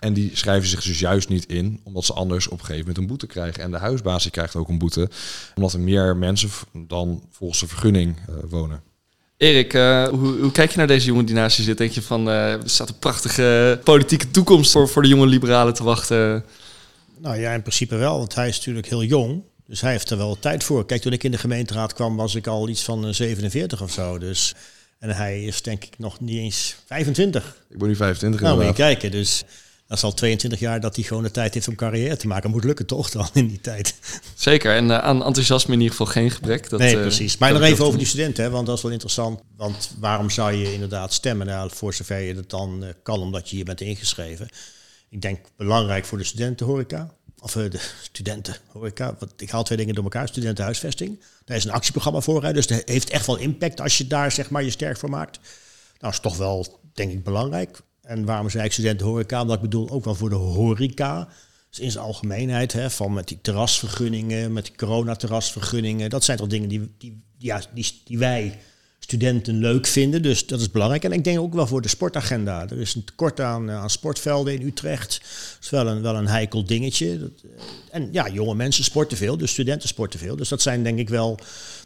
En die schrijven zich dus juist niet in, omdat ze anders op een gegeven moment een boete krijgen. En de huisbaas krijgt ook een boete, omdat er meer mensen dan volgens de vergunning uh, wonen. Erik, uh, hoe, hoe, kijk je naar deze jongen die naast je zit? Denk je van, uh, er staat een prachtige politieke toekomst voor, voor de jonge liberalen te wachten? Nou ja, in principe wel, want hij is natuurlijk heel jong. Dus hij heeft er wel tijd voor. Kijk, toen ik in de gemeenteraad kwam, was ik al iets van 47 of zo. Dus, en hij is denk ik nog niet eens 25. Ik ben nu 25 Nou, moet je kijken. Dus dat is al 22 jaar dat hij gewoon de tijd heeft om carrière te maken. Moet lukken toch dan in die tijd. Zeker, en uh, aan enthousiasme in ieder geval geen gebrek. Dat, nee, eh, precies. Maar nog even over die studenten, hè, want dat is wel interessant. Want waarom zou je inderdaad stemmen? Nou, voor zover je het dan uh, kan, omdat je hier bent ingeschreven. Ik denk belangrijk voor de studentenhoreca. Of de studentenhoreca. Want ik haal twee dingen door elkaar. Studentenhuisvesting. Daar is een actieprogramma voor. Hè, dus dat heeft echt wel impact als je daar zeg maar, je sterk voor maakt. Nou, is toch wel, denk ik, belangrijk. En waarom zei ik studentenhoreca? Omdat ik bedoel ook wel voor de horeca. Dus in zijn algemeenheid, hè, van met die terrasvergunningen, met die coronaterrasvergunningen. Dat zijn toch dingen die, die, ja, die, die wij studenten leuk vinden. Dus dat is belangrijk. En ik denk ook wel voor de sportagenda. Er is een tekort aan, eh, aan sportvelden in Utrecht. Dat is wel een, wel een heikel dingetje. Dat, eh, en ja, jonge mensen sporten veel, dus studenten sporten veel. Dus dat zijn denk ik wel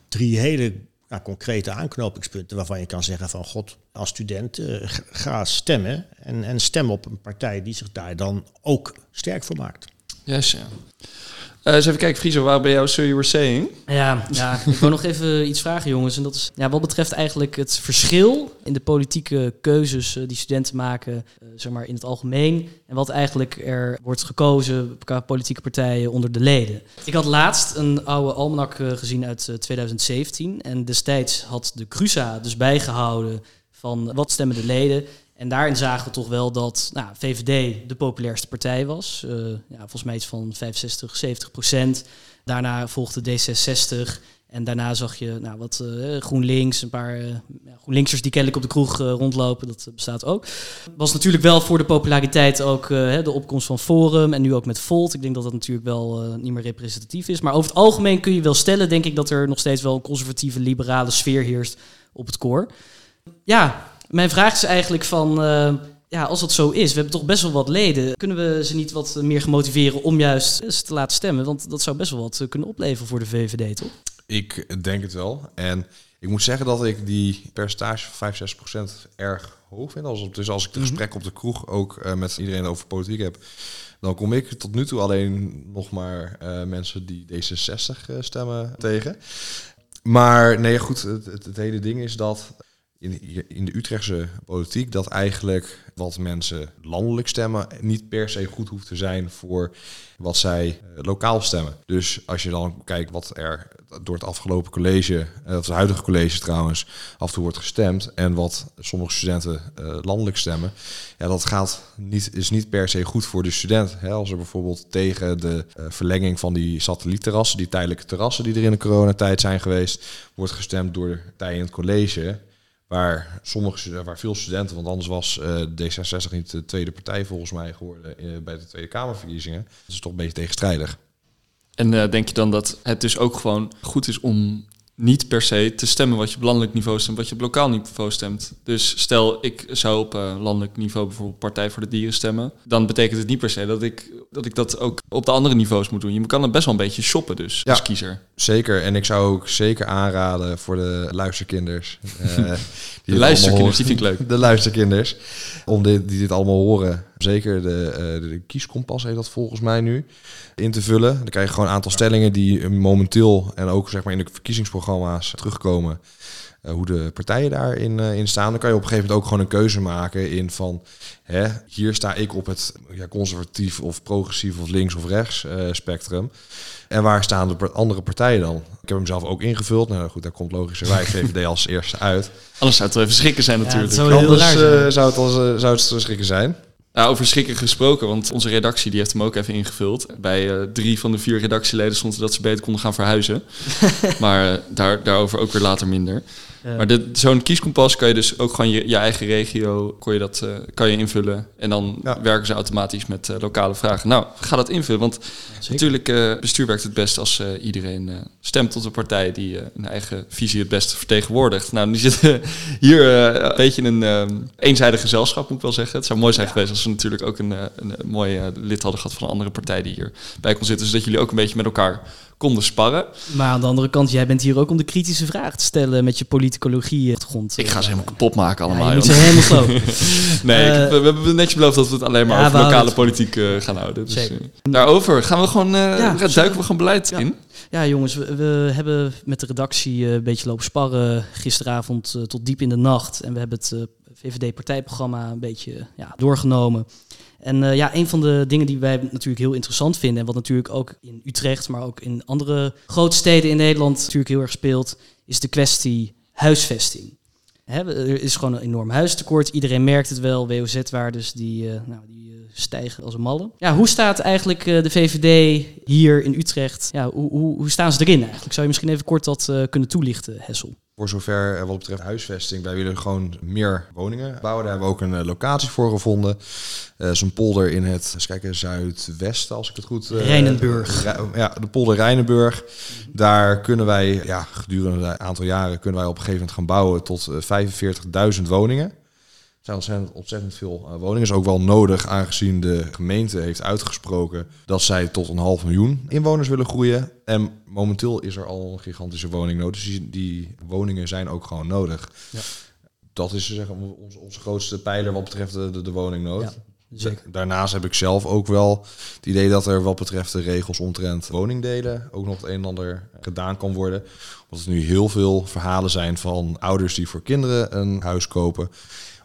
drie hele ja, concrete aanknopingspunten waarvan je kan zeggen van god, als student uh, ga stemmen en, en stem op een partij die zich daar dan ook sterk voor maakt. Yes, ja. Uh, even kijken, Friso, waar ben jou, so you were saying? Ja, ja, ik wil nog even [LAUGHS] iets vragen, jongens. En dat is ja, wat betreft eigenlijk het verschil in de politieke keuzes uh, die studenten maken, uh, zeg maar in het algemeen. En wat eigenlijk er wordt gekozen qua politieke partijen onder de leden. Ik had laatst een oude almanak gezien uit 2017. En destijds had de Cruza dus bijgehouden van wat stemmen de leden. En daarin zagen we toch wel dat nou, VVD de populairste partij was. Uh, ja, volgens mij iets van 65, 70 procent. Daarna volgde D66. En daarna zag je nou, wat uh, GroenLinks, een paar uh, GroenLinksers die kennelijk op de kroeg rondlopen. Dat bestaat ook. Was natuurlijk wel voor de populariteit ook de opkomst van Forum en nu ook met Volt. Ik denk dat dat natuurlijk wel niet meer representatief is. Maar over het algemeen kun je wel stellen, denk ik, dat er nog steeds wel een conservatieve, liberale sfeer heerst op het koor. Ja, mijn vraag is eigenlijk van, uh, ja, als dat zo is, we hebben toch best wel wat leden. Kunnen we ze niet wat meer gemotiveren om juist ze te laten stemmen? Want dat zou best wel wat kunnen opleveren voor de VVD, toch? Ik denk het wel. En ik moet zeggen dat ik die percentage van 5, 6 procent erg hoog vind. Als, dus als ik de mm gesprek op de kroeg ook uh, met iedereen over politiek heb, dan kom ik tot nu toe alleen nog maar uh, mensen die D66 stemmen tegen. Maar nee, goed, het, het, het hele ding is dat in, de Utrechtse politiek dat eigenlijk wat mensen landelijk stemmen niet per se goed hoeft te zijn voor wat zij eh, lokaal stemmen. Dus als je dan kijkt wat er door het afgelopen college, uh, het huidige college trouwens, af en toe wordt gestemd en wat sommige studenten uh, landelijk stemmen, ja, dat gaat niet, is niet per se goed voor de student. Als er bijvoorbeeld tegen de verlenging van die satellietterrassen, die tijdelijke terrassen die er in de coronatijd zijn geweest, wordt gestemd door partijen in het college, Waar, sommige, waar veel studenten, want anders was uh, D66 niet de tweede partij volgens mij geworden uh, bij de Tweede Kamerverkiezingen. Dat is toch een beetje tegenstrijdig. En uh, denk je dan dat het dus ook gewoon goed is om niet per se te stemmen wat je op landelijk niveau stemt, wat je op lokaal niveau stemt. Dus stel, ik zou op uh, landelijk niveau bijvoorbeeld Partij voor de Dieren stemmen, dan betekent het niet per se dat ik, dat ik dat ook op de andere niveaus moet doen. Je kan er best wel een beetje shoppen dus, ja, als kiezer. Zeker, en ik zou ook zeker aanraden voor de luisterkinders. Uh, [LAUGHS] die de luisterkinders, die vind ik leuk. [LAUGHS] De luisterkinders, om dit, die dit allemaal horen. Zeker de, uh, de kieskompas heeft dat volgens mij nu in te vullen. Dan krijg je gewoon een aantal stellingen die momenteel en ook zeg maar in de verkiezingsprogramma's terugkomen. Uh, hoe de partijen daarin uh, in staan. Dan kan je op een gegeven moment ook gewoon een keuze maken in van hè, hier sta ik op het ja, conservatief of progressief of links of rechts uh, spectrum. En waar staan de andere partijen dan? Ik heb hem zelf ook ingevuld. Nou goed, daar komt logischerwijs [LAUGHS] VVD als eerste uit. Anders zou het wel even schrikken zijn natuurlijk. Ja, Anders zou, het als, zou het schrikken zijn. Nou, over schrikken gesproken, want onze redactie die heeft hem ook even ingevuld. Bij uh, drie van de vier redactieleden stond dat ze beter konden gaan verhuizen. [LAUGHS] maar uh, daar, daarover ook weer later minder. Maar zo'n kieskompas kan je dus ook gewoon je, je eigen regio kon je dat, uh, kan je invullen. En dan ja. werken ze automatisch met uh, lokale vragen. Nou, ga dat invullen. Want ja, natuurlijk, uh, bestuur werkt het best als iedereen stemt tot een partij die een eigen visie het beste vertegenwoordigt. Nou, nu zitten [LAUGHS] hier een beetje in een eenzijdig gezelschap, moet ik wel zeggen. Het zou mooi zijn geweest als ze natuurlijk ook een, een, een mooi lid hadden gehad van een andere partij die hierbij kon zitten. Zodat jullie ook een beetje met elkaar konden sparren. Maar aan de andere kant, jij bent hier ook om de kritische vraag te stellen met je politicologie grond. Ik ga ze helemaal kapot maken allemaal. Ja, je ze helemaal slow. [LAUGHS] nee, uh, we, hebben netjes beloofd dat we het alleen maar ja, over lokale politiek uh, gaan houden. Dus, daarover gaan we gewoon, ja, duiken we gewoon beleid in. Ja, jongens, we, we, hebben met de redactie een beetje lopen sparren gisteravond tot diep in de nacht. En we hebben het VVD-partijprogramma een beetje ja, doorgenomen. En uh, ja, een van de dingen die wij natuurlijk heel interessant vinden, en wat natuurlijk ook in Utrecht, maar ook in andere grote steden in Nederland natuurlijk heel erg speelt, is de kwestie huisvesting. Er is gewoon een enorm huistekort. Iedereen merkt het wel. WOZ-waardes die, uh, nou, die uh, stijgen als een malle. Ja, hoe staat eigenlijk de VVD hier in Utrecht? Ja, hoe, hoe, hoe, staan ze erin eigenlijk? Zou je misschien even kort dat kunnen toelichten, Hessel? Voor zover wat betreft huisvesting, wij willen gewoon meer woningen bouwen. Daar hebben we ook een locatie voor gevonden. Uh, Zo'n polder in het, eens kijken, zuidwesten, als ik het goed... Uh, Rijnenburg. ja, de polder Rijnenburg. Daar kunnen wij, ja, gedurende een aantal jaren kunnen wij op een gegeven moment gaan bouwen tot 45.000 woningen zijn ontzettend, ontzettend veel uh, woningen. is ook wel nodig, aangezien de gemeente heeft uitgesproken dat zij tot een half miljoen inwoners willen groeien. En momenteel is er al een gigantische woningnood. Dus die, die woningen zijn ook gewoon nodig. Ja. Dat is zeg, onze, onze grootste pijler wat betreft de, de, woningnood. Ja. Zeker. Daarnaast heb ik zelf ook wel het idee dat er wat betreft de regels omtrent woningdelen ook nog het een en ander gedaan kan worden. Omdat er nu heel veel verhalen zijn van ouders die voor kinderen een huis kopen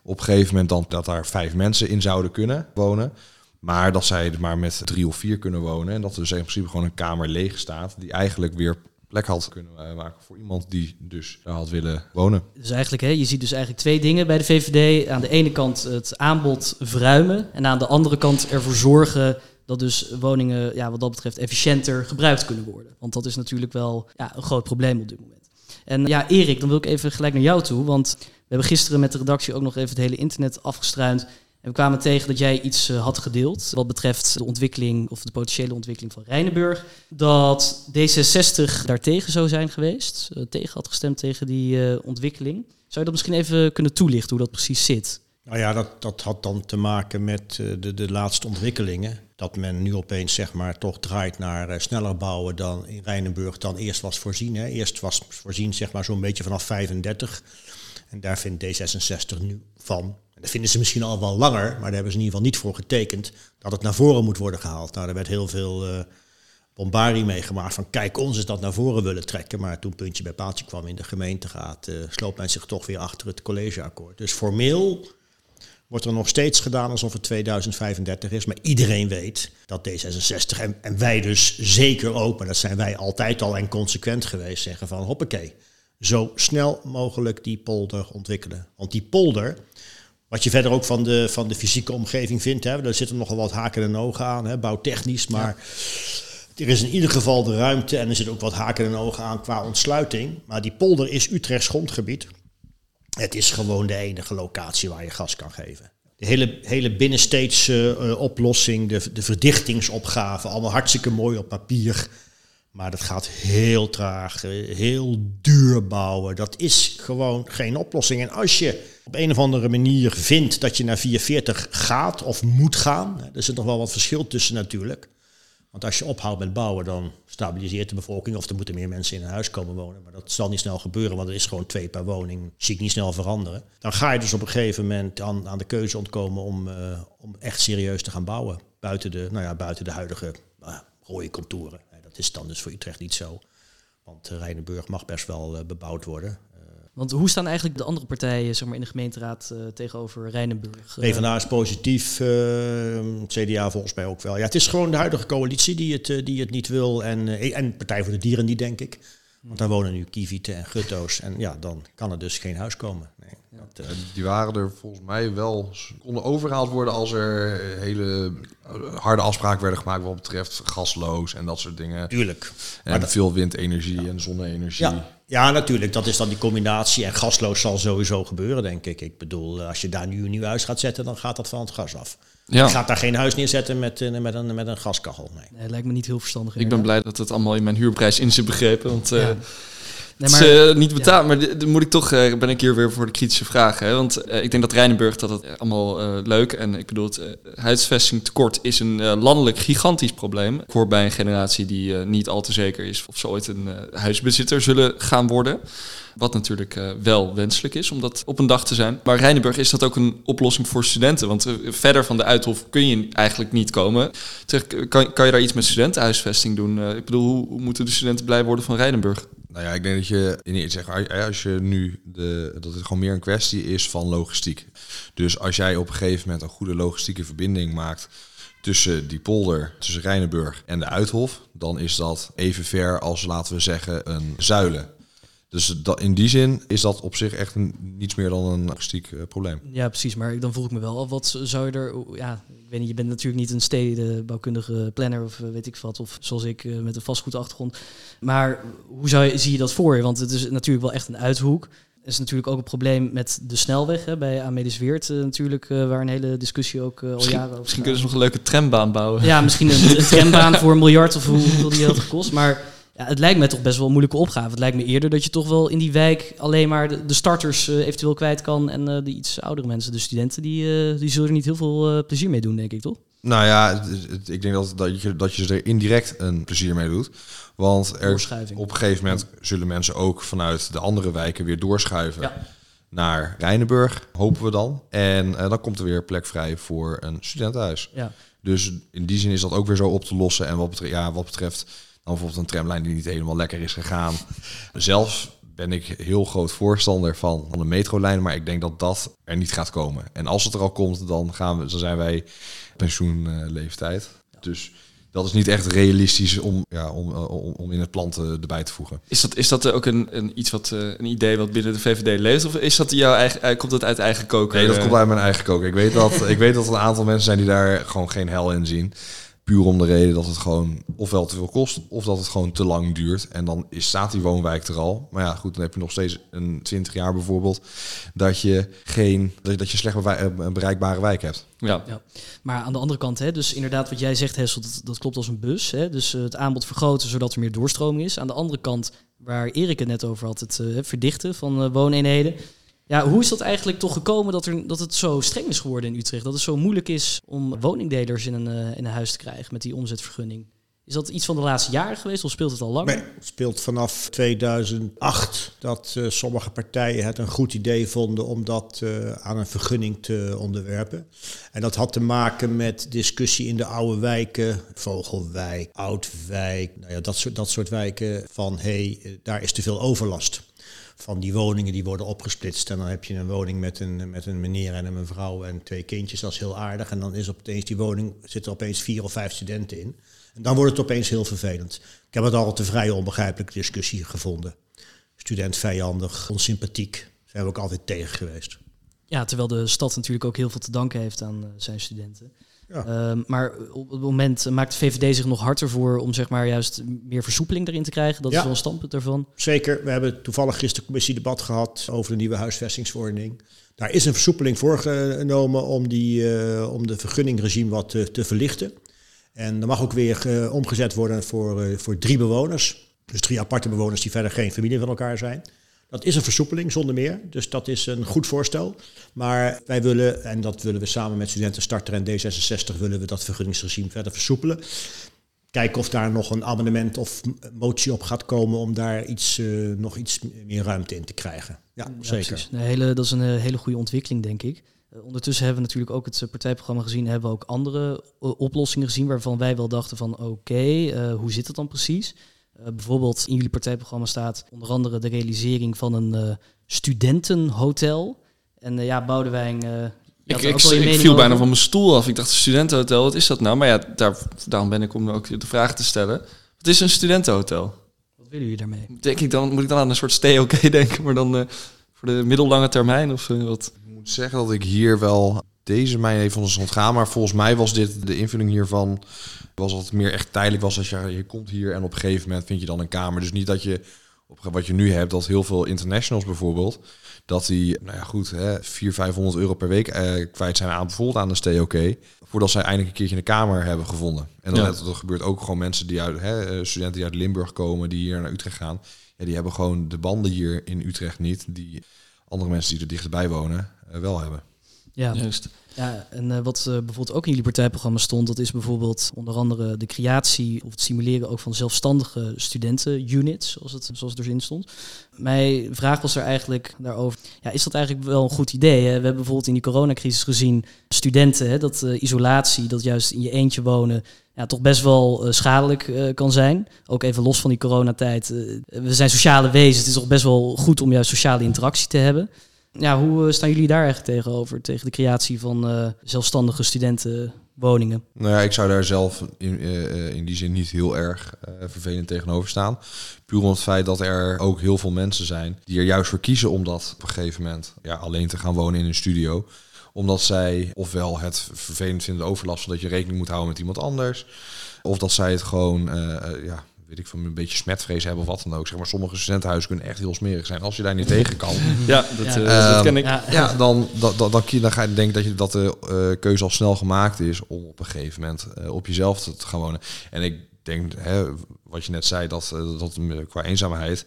op een gegeven moment dan dat daar vijf mensen in zouden kunnen wonen. Maar dat zij er maar met drie of vier kunnen wonen. En dat er dus in principe gewoon een kamer leeg staat. Die eigenlijk weer plek had kunnen eh, maken voor iemand die dus daar had willen wonen. Dus eigenlijk, hè, je ziet dus eigenlijk twee dingen bij de VVD. Aan de ene kant het aanbod verruimen. En aan de andere kant ervoor zorgen dat dus woningen ja, wat dat betreft efficiënter gebruikt kunnen worden. Want dat is natuurlijk wel ja, een groot probleem op dit moment. En ja, Erik, dan wil ik even gelijk naar jou toe. Want hebben gisteren met de redactie ook nog even het hele internet afgestruind. En we kwamen tegen dat jij iets uh, had gedeeld wat betreft de ontwikkeling of de potentiële ontwikkeling van Rijnenburg. Dat D66 daartegen zou zijn geweest, uh, tegen had gestemd tegen die uh, ontwikkeling. Zou je dat misschien even kunnen toelichten hoe dat precies zit? Nou ja, dat, dat had dan te maken met de, de laatste ontwikkelingen. Dat men nu opeens zeg maar toch draait naar sneller bouwen dan in Rijnenburg dan eerst was voorzien. Hè. Eerst was voorzien zeg maar zo'n beetje vanaf 35. En daar vindt D66 nu van, en dat vinden ze misschien al wel langer, maar daar hebben ze in ieder geval niet voor getekend, dat het naar voren moet worden gehaald. Nou, er werd heel veel uh, bombardie meegemaakt van kijk ons is dat naar voren willen trekken. Maar toen puntje bij paaltje kwam in de gemeenteraad, uh, sloot men zich toch weer achter het collegeakkoord. Dus formeel wordt er nog steeds gedaan alsof het 2035 is. Maar iedereen weet dat D66 en, en wij dus zeker ook, maar dat zijn wij altijd al en consequent geweest, zeggen van hoppakee zo snel mogelijk die polder ontwikkelen. Want die polder, wat je verder ook van de, van de fysieke omgeving vindt, hè, daar zitten nogal wat haken en ogen aan, hè, bouwtechnisch, maar er is in ieder geval de ruimte en er zit ook wat haken en ogen aan qua ontsluiting. Maar die polder is Utrechts grondgebied. Het is gewoon de enige locatie waar je gas kan geven. De hele, hele binnensteedse uh, oplossing, de, de verdichtingsopgave, allemaal hartstikke mooi op papier. Maar dat gaat heel traag, heel duur bouwen. Dat is gewoon geen oplossing. En als je op een of andere manier vindt dat je naar 440 gaat of moet gaan, er zit nog wel wat verschil tussen natuurlijk. Want als je ophoudt met bouwen, dan stabiliseert de bevolking of er moeten meer mensen in een huis komen wonen. Maar dat zal niet snel gebeuren, want er is gewoon twee per woning. Zie ik niet snel veranderen. Dan ga je dus op een gegeven moment aan, aan de keuze ontkomen om, uh, om echt serieus te gaan bouwen. Buiten de, nou ja, buiten de huidige uh, rode contouren. Dat is dan dus voor Utrecht niet zo. Want uh, Rijnenburg mag best wel uh, bebouwd worden. Uh, Want hoe staan eigenlijk de andere partijen zeg maar, in de gemeenteraad tegenover Rijnenburg? PvdA is positief, CDA volgens mij ook wel. Ja, het is gewoon de huidige coalitie die het, die het niet wil. En, en Partij voor de Dieren niet, denk ik. Want daar wonen nu kievieten en gutto's. En ja, dan kan er dus geen huis komen. Uh, die waren er volgens mij wel, konden overgehaald worden als er hele harde afspraken werden gemaakt wat betreft gasloos en dat soort dingen. Tuurlijk. En maar veel windenergie en zonne-energie. Ja. ja, natuurlijk. Dat is dan die combinatie. En gasloos zal sowieso gebeuren, denk ik. Ik bedoel, als je daar nu een nieuw huis gaat zetten, dan gaat dat van het gas af. Ja. Je gaat daar geen huis neerzetten met, eh, met, een, met een gaskachel. Nee. nee lijkt me niet heel verstandig. Ik ben blij dat het allemaal in mijn huurprijs in zit begrepen. Want uh, Niet betaald, maar dan moet ik toch, uh, ben ik hier weer voor de kritische vragen. Want uh, ik denk dat Rijnenburg, dat het allemaal leuk. En ik bedoel, het huisvestingtekort is een landelijk gigantisch probleem. Ik hoor bij een generatie die niet al te zeker is of ze ooit een huisbezitter zullen gaan worden. Wat natuurlijk uh, wel wenselijk is om dat op een dag te zijn. Maar Rijnenburg is dat ook een oplossing voor studenten. Want uh, verder van de Uithof kun je eigenlijk niet komen. Zeg, kan, kan je daar iets met studentenhuisvesting doen? Ik bedoel, hoe, hoe, moeten de studenten blij worden van Rijnenburg? Nou ja, ik denk dat je in zeg, als je nu de, dat het gewoon meer een kwestie is van logistiek. Dus als jij op een gegeven moment een goede logistieke verbinding maakt tussen die polder, tussen Rijnenburg en de Uithof, dan is dat even ver als, laten we zeggen, een zuilen. Dus dat, in die zin is dat op zich echt een, niets meer dan een logistiek uh, probleem. Ja, precies. Maar dan voel ik me wel af, wat zou je er... Ja, ik weet niet, je bent natuurlijk niet een stedenbouwkundige planner of weet ik wat. Of zoals ik met een vastgoedachtergrond. Maar hoe zou je, zie je dat voor je? Want het is natuurlijk wel echt een uithoek is natuurlijk ook een probleem met de snelweg hè, bij Amelis Weert uh, natuurlijk, uh, waar een hele discussie ook uh, al jaren over Misschien kunnen ze nog een leuke trambaan bouwen. Ja, misschien een, een [LAUGHS] trambaan voor een miljard of hoeveel die had gekost. Maar ja, het lijkt me toch best wel een moeilijke opgave. Het lijkt me eerder dat je toch wel in die wijk alleen maar de, de starters eventueel kwijt kan. En de iets oudere mensen, de studenten, die, die zullen er niet heel veel plezier mee doen, denk ik, toch? Nou ja, ik denk dat, dat, je, dat je er indirect een plezier mee doet. Want er, op een gegeven moment zullen mensen ook vanuit de andere wijken weer doorschuiven ja. naar Rijnenburg, hopen we dan. En dan komt er weer plek vrij voor een studentenhuis. Ja. Dus in die zin is dat ook weer zo op te lossen. En wat betreft, ja, wat betreft dan bijvoorbeeld een tramlijn die niet helemaal lekker is gegaan. Zelf ben ik heel groot voorstander van, van de metrolijn, maar ik denk dat dat er niet gaat komen. En als het er al komt, dan, gaan we, dan zijn wij pensioenleeftijd. Dus dat is niet echt realistisch om, ja, om, eh, om, om in het plan te, erbij te voegen. Is dat, is dat ook een, een, iets wat, eh, een idee wat binnen de VVD leeft? Of is dat jouw eigen, eh, komt dat uit eigen koken? Nee, dat komt uit mijn eigen koken. Ik weet dat, ik weet dat er een aantal mensen zijn die daar gewoon geen hel in zien. Puur om de reden dat het gewoon ofwel te veel kost, of dat het gewoon te lang duurt. En dan is, staat die woonwijk er al. Maar ja, goed, dan heb je nog steeds een 20 jaar bijvoorbeeld dat je geen dat je slecht bereikbare wijk hebt. Ja. ja. Maar aan de andere kant, hè, dus inderdaad wat jij zegt, Hessel, dat, dat klopt als een bus. Hè, dus uh, het aanbod vergroten zodat er meer doorstroming is. Aan de andere kant, waar Erik het net over had, het uh, verdichten van uh, wooneenheden. Ja, hoe is dat eigenlijk toch gekomen dat, er, dat het zo streng is geworden in Utrecht? Dat het zo moeilijk is om woningdelers in een, uh, in een huis te krijgen met die omzetvergunning? Is dat iets van de laatste jaren geweest of speelt het al langer? Nee, het speelt vanaf 2008 dat uh, sommige partijen het een goed idee vonden om dat uh, aan een vergunning te onderwerpen. En dat had te maken met discussie in de oude wijken, Vogelwijk, Oudwijk, nou ja, dat, soort, dat soort wijken van hé, hey, daar is te veel overlast van die woningen die worden opgesplitst. En dan heb je een woning met een, met een meneer en een mevrouw en twee kindjes. Dat is heel aardig. En dan is opeens die woning, zitten er opeens vier of vijf studenten in. En dan wordt het opeens heel vervelend. Ik heb het altijd een vrij onbegrijpelijke discussie gevonden. Student vijandig, onsympathiek. Daar zijn we ook altijd tegen geweest. Ja, terwijl de stad natuurlijk ook heel veel te danken heeft aan uh, zijn studenten. Ehm, maar op het moment maakt de VVD zich nog harder voor om zeg maar juist meer versoepeling erin te krijgen. Dat is wel een standpunt daarvan. Zeker. We hebben toevallig gisteren commissiedebat gehad over de nieuwe huisvestingsverordening. Daar is een versoepeling voorgenomen om, die, uh, om de vergunningregime wat te, te, verlichten. En er mag ook weer uh, omgezet worden voor, uh, voor drie bewoners. Dus drie aparte bewoners die verder geen familie van elkaar zijn. Dat is een versoepeling zonder meer, dus dat is een goed voorstel. Maar wij willen, en dat willen we samen met Studenten Starter en D66, willen we dat vergunningsregime verder versoepelen. Kijken of daar nog een amendement of motie op gaat komen om daar iets, uh, nog iets meer ruimte in te krijgen. Ja, zeker. Een hele, dat is een eh, hele goede ontwikkeling, denk ik. Uh, ondertussen hebben we natuurlijk ook het partijprogramma gezien, hebben we ook andere oplossingen gezien waarvan wij wel dachten van oké, okay, hoe zit het dan precies? Uh, bijvoorbeeld in jullie partijprogramma staat onder andere de realisering van een uh, studentenhotel. En uh, ja, Boudewijn... ik, ik, ik viel bijna van mijn stoel af. Ik dacht, studentenhotel, wat is dat nou? Maar ja, daar, daarom ben ik om ook de vraag te stellen. Wat is een studentenhotel? Wat willen jullie daarmee? Denk ik dan, moet ik dan aan een soort stay-oké [LAUGHS] denken, maar dan voor de middellange termijn of wat? Ik moet zeggen dat ik hier wel deze mij even van ontgaan. Maar volgens mij was dit de invulling hiervan. Was dat het meer echt tijdelijk was als je, je komt hier en op een gegeven moment vind je dan een kamer. Dus niet dat je op wat je nu hebt, dat heel veel internationals bijvoorbeeld, dat die, nou ja goed, hè, 400, 500 euro per week eh, kwijt zijn aan bijvoorbeeld aan de STOK. Voordat zij eindelijk een keertje een kamer hebben gevonden. En dan ja. dat gebeurt ook gewoon mensen die uit, hè, eh, studenten die uit Limburg komen, die hier naar Utrecht gaan. Ja, die hebben gewoon de banden hier in Utrecht niet, die andere mensen die er dichterbij wonen uh, wel hebben. Ja, juist. Ja, en uh, wat uh, bijvoorbeeld ook in jullie partijprogramma stond, dat is bijvoorbeeld onder andere de creatie of het simuleren ook van zelfstandige studentenunits, zoals het, zoals het erin stond. Mijn vraag was er eigenlijk daarover, ja, is dat eigenlijk wel een goed idee? Hè? We hebben bijvoorbeeld in die coronacrisis gezien, studenten, hè, dat uh, isolatie, dat juist in je eentje wonen, ja, toch best wel schadelijk kan zijn. Ook even los van die coronatijd. we zijn sociale wezens, het is toch best wel goed om juist sociale interactie te hebben. Ja, hoe eh, staan jullie daar eigenlijk tegenover? Tegen de creatie van uh, zelfstandige studenten woningen? Nou ja, ik zou daar zelf in, uh, in die zin niet heel erg vervelend tegenover staan. Puur om het feit dat er ook heel veel mensen zijn die er juist voor kiezen om dat op een gegeven moment ja, alleen te gaan wonen in een studio omdat zij ofwel het vervelend vinden overlast, dat je rekening moet houden met iemand anders. Of dat zij het gewoon, ja, weet ik van een beetje smetvrees hebben of wat dan ook. Zeg maar, sommige studentenhuizen kunnen echt heel smerig zijn. Als je daar niet tegen kan. [LAUGHS] Ja, dat, ja. dat ken ik. Ja, ja dan, dan, dan, dan, dan ga je denken dat, je, dat de uh, keuze al snel gemaakt is om op een gegeven moment uh, op jezelf te, te, gaan wonen. En ik denk, hè, wat je net zei, dat, dat qua eenzaamheid,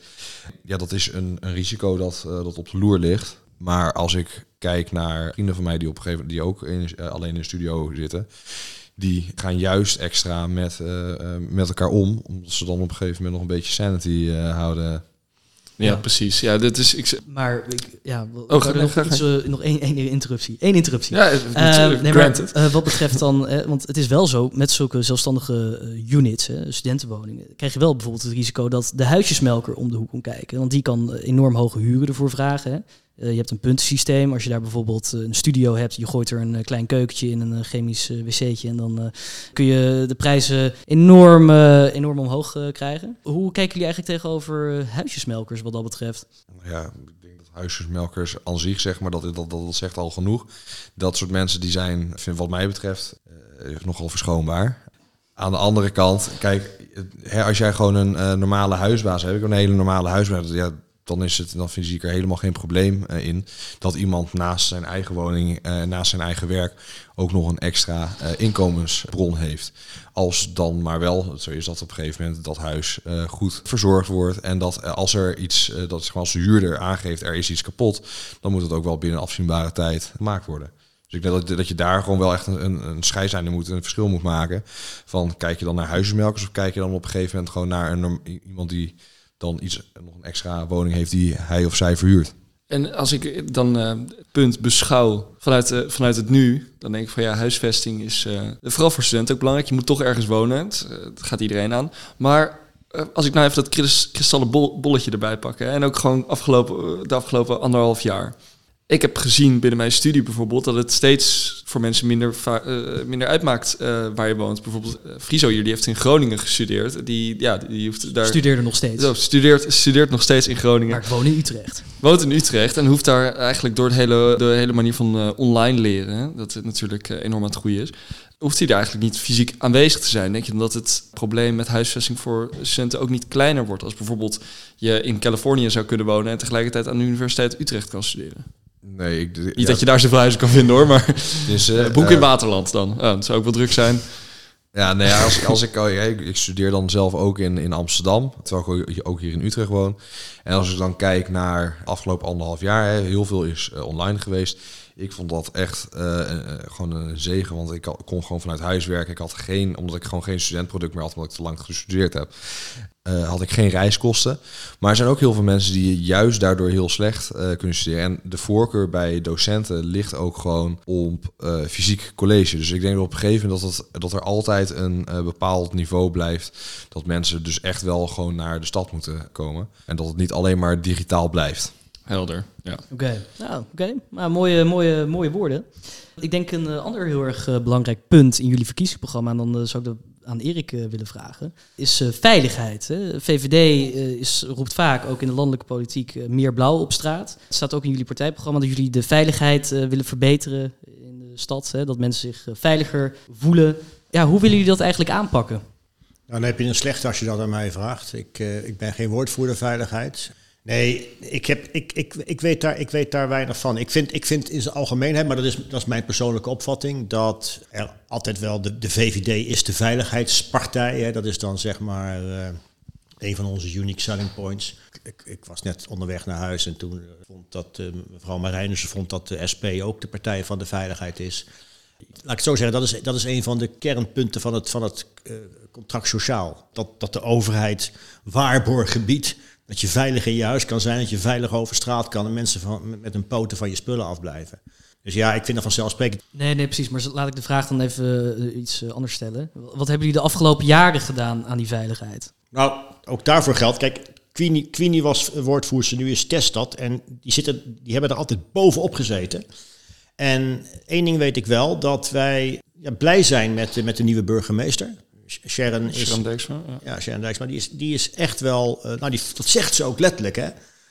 ja, dat is een, een risico dat, dat op de loer ligt. Maar als ik kijk naar vrienden van mij die op een gegeven moment die ook in, alleen in de studio zitten, die gaan juist extra met, uh, met elkaar om, omdat ze dan op een gegeven moment nog een beetje sanity uh, houden. Ja, ja, precies. Ja, dit is. Ik... Maar ik, ja, oh, ga, nog, iets, uh, nog één, één interruptie. Eén interruptie. Ja, nee, maar, wat betreft dan, want het is wel zo met zulke zelfstandige units, studentenwoningen, krijg je wel bijvoorbeeld het risico dat de huisjesmelker om de hoek komt kijken, want die kan enorm hoge huren ervoor vragen. Hè. Uh, je hebt een puntensysteem. Als je daar bijvoorbeeld een studio hebt, je gooit er een uh, klein keukentje in, een chemisch wc'tje. En dan kun je de prijzen enorm, enorm omhoog krijgen. Hoe kijken jullie eigenlijk tegenover huisjesmelkers wat dat betreft? Ja, ik denk dat huisjesmelkers aan zich, zeg maar, dat, dat, dat, dat zegt al genoeg. Dat soort mensen die zijn, vind wat mij betreft, nogal verschoonbaar. Aan de andere kant, kijk, hè, als jij gewoon een normale huisbaas hebt, ik een hele normale huisbaas, ja, dan, is het, dan zie ik er helemaal geen probleem uh, in dat iemand naast zijn eigen woning, uh, naast zijn eigen werk, ook nog een extra uh, inkomensbron heeft. Als dan maar wel, zo is dat op een gegeven moment, dat huis goed verzorgd wordt. En dat als er iets, dat als de huurder aangeeft, er is iets kapot, dan moet het ook wel binnen afzienbare tijd gemaakt worden. Dus ik denk dat, dat je daar gewoon wel echt een, een, een scheidslijn moet, een verschil moet maken. Van kijk je dan naar huismelkers of kijk je dan op een gegeven moment gewoon naar een, iemand die dan iets, nog een extra woning heeft die hij of zij verhuurt. En als ik dan uh, punt beschouw vanuit, uh, vanuit het nu, dan denk ik van ja, huisvesting is uh, vooral voor studenten ook belangrijk. Je moet toch ergens wonen, het, gaat iedereen aan. Maar als ik nou even dat kristallen bolletje erbij pak en ook gewoon afgelopen, de afgelopen anderhalf jaar ik heb gezien binnen mijn studie bijvoorbeeld dat het steeds voor mensen minder, uh, minder uitmaakt uh, waar je woont. Bijvoorbeeld uh, Friso hier, die heeft in Groningen gestudeerd. Die, ja, die hoeft daar... Studeerde nog steeds. Zo, studeert, studeert nog steeds in Groningen. Maar ik woon in Utrecht. Woont in Utrecht en hoeft daar eigenlijk door het hele, de hele manier van online leren, dat het natuurlijk enorm aan het groeien is, hoeft hij daar eigenlijk niet fysiek aanwezig te zijn. Denk je dan dat het probleem met huisvesting voor studenten ook niet kleiner wordt als bijvoorbeeld je in Californië zou kunnen wonen en tegelijkertijd aan de Universiteit Utrecht kan studeren? Nee, ik, Niet ja, dat je daar zoveel huizen kan vinden hoor, maar dus, uh, [LAUGHS] boek in uh, Waterland dan. Oh, dat zou ook wel druk zijn. Ja, nee, als, als ik, oh, ja, ik, studeer dan zelf ook in, in Amsterdam, terwijl ik ook hier in Utrecht woon. En als ik dan kijk naar afgelopen anderhalf jaar, hè, heel veel is uh, online geweest. Ik vond dat echt gewoon een zegen, want ik kon gewoon vanuit huis werken. Ik had geen, omdat ik gewoon geen studentproduct meer had, omdat ik te lang gestudeerd heb. Uh, had ik geen reiskosten. Maar er zijn ook heel veel mensen die juist daardoor heel slecht uh, kunnen studeren. En de voorkeur bij docenten ligt ook gewoon op uh, fysiek college. Dus ik denk dat op een gegeven moment dat, het, dat er altijd een bepaald niveau blijft. Dat mensen dus echt wel gewoon naar de stad moeten komen. En dat het niet alleen maar digitaal blijft. Helder, ja. Oké, okay. nou, oké. Okay. Nou, mooie, mooie, mooie woorden. Ik denk een ander heel erg belangrijk punt in jullie verkiezingsprogramma... en dan zou ik dat aan Erik uh, willen vragen, is uh, veiligheid. Hè. VVD eh, roept vaak, ook in de landelijke politiek, meer blauw op straat. Het staat ook in jullie partijprogramma dat jullie de veiligheid willen verbeteren in de stad. Hè, dat mensen zich veiliger voelen. Ja, hoe willen jullie dat eigenlijk aanpakken? Nou, dan heb je een slecht als je dat aan mij vraagt. Ik, ik ben geen woordvoerder veiligheid. Nee, ik, heb, ik, ik, ik, weet daar, ik weet daar weinig van. Ik vind, ik vind in zijn algemeenheid, maar dat is, dat is mijn persoonlijke opvatting, dat er altijd wel de, de VVD is de veiligheidspartij. Hè. Dat is dan zeg maar uh, een van onze unique selling points. Ik, ik, was net onderweg naar huis en toen vond dat uh, mevrouw Marijnissen vond dat de SP ook de partij van de veiligheid is. Laat ik het zo zeggen, dat is, dat is een van de kernpunten van het, van het contract sociaal. Dat, dat de overheid waarborgen biedt dat je veilig in je huis kan zijn, dat je veilig over straat kan en mensen van, met een poten van je spullen afblijven. Dus ja, ik vind dat vanzelfsprekend. Nee, nee, precies. Maar laat ik de vraag dan even uh, iets uh, anders stellen. Wat hebben jullie de afgelopen jaren gedaan aan die veiligheid? Nou, ook daarvoor geldt. Kijk, Queenie, Queenie was woordvoerster, nu is Teststad. En die, zitten, die hebben er altijd bovenop gezeten. En één ding weet ik wel, dat wij ja, blij zijn met, met de nieuwe burgemeester. Sharon is. Sharon Dijksma, ja. Ja, Sharon Dijksma, die is, die is echt wel. eh, nou, die, dat zegt ze ook letterlijk, hè?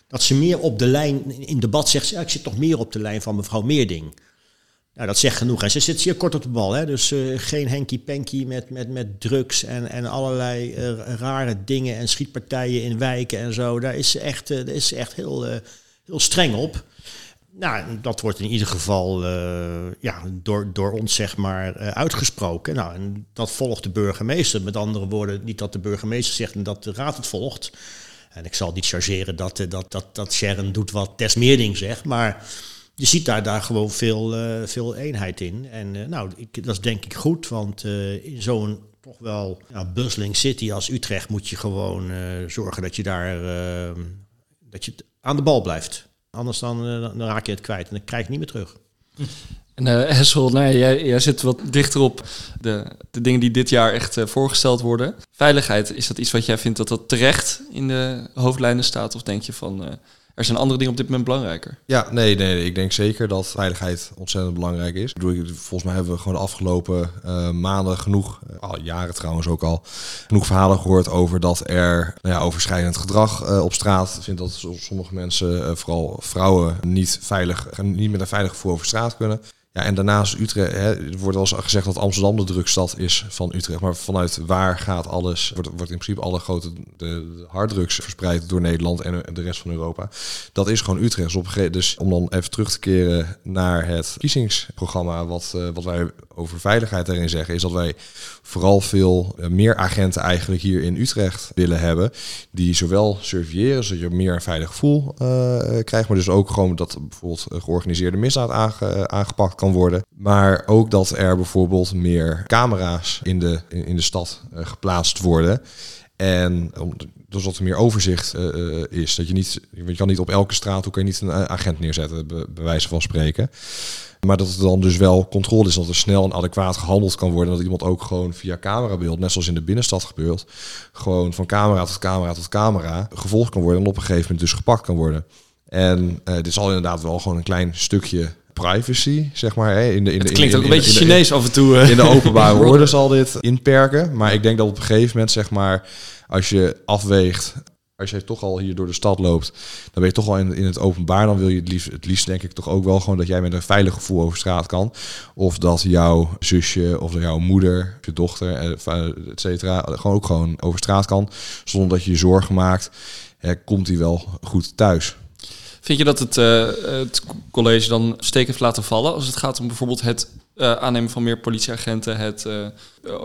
Dat ze meer op de lijn. In debat zegt ze, ja, ik zit toch meer op de lijn van mevrouw Meerding. Nou, dat zegt genoeg. En ze zit zeer kort op de bal, hè? Dus eh, geen henky-panky met, met, met drugs en, en allerlei eh, rare dingen en schietpartijen in wijken en zo. Daar is ze echt, daar is ze echt heel, heel streng op. Nou, dat wordt in ieder geval eh, ja, door, door ons zeg maar eh, uitgesproken. Nou, en dat volgt de burgemeester. Met andere woorden, niet dat de burgemeester zegt en dat de raad het volgt. En ik zal niet chargeren dat, eh, dat, dat, dat Sharon doet wat Tess zegt, maar je ziet daar, daar gewoon veel, veel eenheid in. En nou, ik, dat is denk ik goed, want in zo'n toch wel ja, bustling city als Utrecht moet je gewoon zorgen dat je daar dat je aan de bal blijft. Anders dan, eh, dan raak je het kwijt en dan krijg je het niet meer terug. [LAUGHS] En eh Hessel, nou, jij, jij zit wat dichter op de, de dingen die dit jaar echt eh, voorgesteld worden. Veiligheid, is dat iets wat jij vindt dat dat terecht in de hoofdlijnen staat? Of denk je van, er zijn andere dingen op dit moment belangrijker? Ja, nee, nee, ik denk zeker dat veiligheid ontzettend belangrijk is. Ik ik- volgens mij hebben we gewoon de afgelopen eh, maanden genoeg, eh, al jaren trouwens ook al, genoeg verhalen gehoord over dat er nou ja, overschrijdend gedrag eh, op straat vindt dat so- sommige mensen, vooral vrouwen, niet veilig, niet met een veilig gevoel over straat kunnen. Ja, en daarnaast Utrecht, hè, wordt wel gezegd dat Amsterdam de drugstad is van Utrecht. Maar vanuit waar gaat alles, wordt, wordt in principe alle grote de, harddrugs verspreid door Nederland en de rest van Europa. Dat is gewoon Utrecht. Dus, dus om dan even terug te keren naar het verkiezingsprogramma, wat, eh, wat wij over veiligheid daarin zeggen, is dat wij vooral veel eh, meer agenten eigenlijk hier in Utrecht willen hebben. Die zowel surveilleren, zodat je meer een veilig gevoel eh, krijgt, maar dus ook gewoon dat bijvoorbeeld georganiseerde misdaad aange- aangepakt kan worden. Maar ook dat er bijvoorbeeld meer camera's in de, in, de stad eh, geplaatst worden. En om, dus dat er meer overzicht eh, eh, is. Dat je niet, je kan niet op elke straat, kan je niet een agent neerzetten, bij wijze van spreken. Maar dat het dan dus wel controle is, dat er snel en adequaat gehandeld kan worden. Dat iemand ook gewoon via camerabeeld, net zoals in de binnenstad gebeurt, gewoon van camera tot camera tot camera gevolgd kan worden en op een gegeven moment dus gepakt kan worden. En eh, dit zal inderdaad wel gewoon een klein stukje privacy, zeg maar. Hè, in de, in de, Het klinkt in- ook een beetje Chinees af en toe. eh. in de openbare [LAUGHS] orde zal dit inperken. Maar ik denk dat op een gegeven moment, zeg maar, als je afweegt, als je toch al hier door de stad loopt, dan ben je toch al in, in het openbaar. Dan wil je het liefst, het liefst denk ik toch ook wel gewoon dat jij met een veilig gevoel over straat kan. Of dat jouw zusje of dat jouw moeder, je dochter, eh, et cetera, gewoon ook gewoon over straat kan. Zonder dat je je zorgen maakt. Komt hij wel goed thuis? Vind je dat het, eh, het college dan steek heeft laten vallen als het gaat om bijvoorbeeld het eh, aannemen van meer politieagenten, het eh,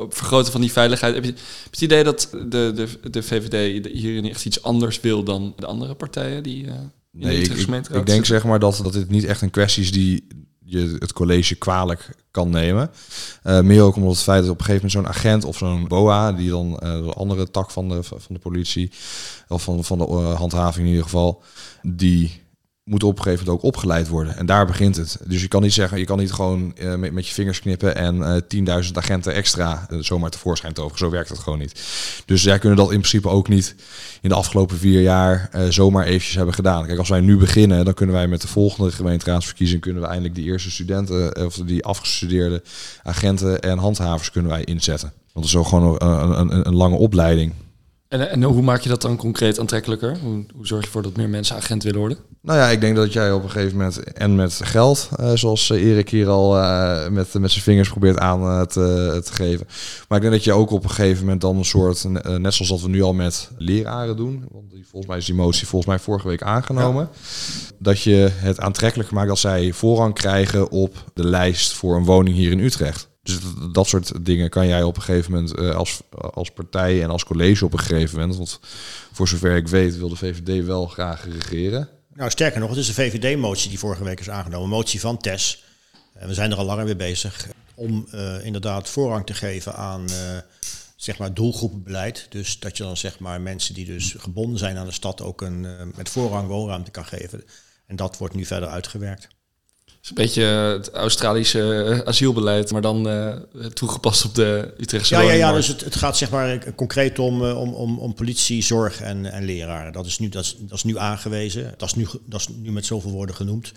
vergroten van die veiligheid? Heb je, heb je het idee dat de, de, de VVD hierin echt iets anders wil dan de andere partijen die de Nee, ik, ik, denk zeg maar dat, dat dit niet echt een kwestie is die je het college kwalijk kan nemen. Meer ook omdat het feit dat op een gegeven moment zo'n agent of zo'n BOA, die dan eh, de andere tak van de, van de politie, of van, van de handhaving in ieder geval, die moet op een gegeven moment ook opgeleid worden. En daar begint het. Dus je kan niet zeggen, je kan niet gewoon eh, met, je vingers knippen en eh 10.000 agenten extra eh, zomaar tevoorschijn toveren. Zo werkt het gewoon niet. Dus zij kunnen dat in principe ook niet in de afgelopen vier jaar eh, zomaar eventjes hebben gedaan. Kijk, als wij nu beginnen, dan kunnen wij met de volgende gemeenteraadsverkiezing kunnen we eindelijk die eerste studenten eh, of die afgestudeerde agenten en handhavers kunnen wij inzetten. Want het is gewoon een, een, een lange opleiding. En, en hoe maak je dat dan concreet aantrekkelijker? Hoe, hoe zorg je ervoor dat meer mensen agent willen worden? Nou ja, ik denk dat jij op een gegeven moment en met geld, eh, zoals eh, Erik hier al eh, met, met zijn vingers probeert aan te, te geven. Maar ik denk dat je ook op een gegeven moment dan een soort, net zoals dat we nu al met leraren doen, want die, volgens mij is die motie volgens mij vorige week aangenomen, dat je het aantrekkelijker maakt dat zij voorrang krijgen op de lijst voor een woning hier in Utrecht. Dus dat- soort dingen kan jij op een gegeven moment eh, als, als partij en als college op een gegeven moment. Want voor zover ik weet wil de VVD wel graag regeren. Nou, sterker nog, het is een VVD-motie die vorige week is aangenomen. Een motie van TES. En we zijn er al langer mee bezig om eh, inderdaad voorrang te geven aan eh, zeg maar doelgroepenbeleid. Dus dat je dan zeg maar mensen die dus gebonden zijn aan de stad ook een met voorrang woonruimte kan geven. En dat wordt nu verder uitgewerkt. Is een beetje het Australische eh, asielbeleid, maar dan eh, toegepast op de Utrechtse Ja, ja, ja dus het, het gaat zeg maar eh, concreet om, eh, om, om, om politie, zorg en, en leraren. Dat is, nu, dat, is, dat is nu aangewezen. Dat is nu, dat is nu met zoveel woorden genoemd.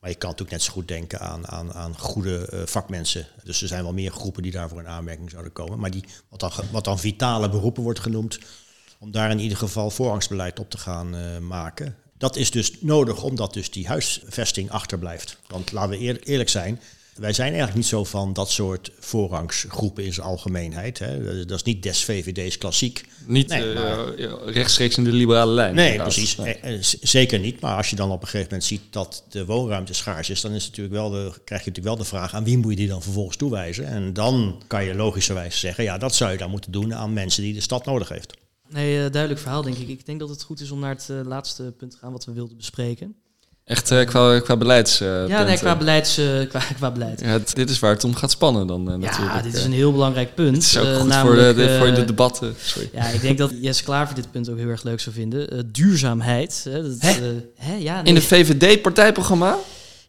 Maar je kan natuurlijk net zo goed denken aan, aan, aan goede uh, vakmensen. Dus er zijn wel meer groepen die daarvoor in aanmerking zouden komen. Maar die, wat, dan, wat dan vitale beroepen wordt genoemd, om daar in ieder geval voorrangsbeleid op te gaan uh, maken. Dat is dus nodig omdat dus die huisvesting achterblijft. Want laten we eerlijk zijn, wij zijn eigenlijk niet zo van dat soort voorrangsgroepen in zijn algemeenheid. Hè. Dat is niet des VVD's klassiek. Niet nee, uh, rechtstreeks in de liberale lijn. Nee, precies. Nee. Eh, zeker niet. Maar als je dan op een gegeven moment ziet dat de woonruimte schaars is, dan is natuurlijk wel de, krijg je natuurlijk wel de vraag aan wie moet je die dan vervolgens toewijzen. En dan kan je logischerwijs zeggen, ja, dat zou je dan moeten doen aan mensen die de stad nodig heeft. Nee, duidelijk verhaal denk ik. Ik denk dat het goed is om naar het laatste punt te gaan wat we wilden bespreken. Echt uh, qua, qua beleids. Uh, ja, nee, qua, beleids, uh, qua, [LAUGHS] qua beleid. Ja, dit is waar het om gaat spannen dan natuurlijk. Ja, dit is een heel belangrijk punt. Het is ook goed namelijk, voor, de, voor de debatten. Sorry. Ja, ik denk dat [LAUGHS] Jesse Klaver dit punt ook heel erg leuk zou vinden. duurzaamheid. Dat, hè? hè? Ja, nee. In de VVD-partijprogramma?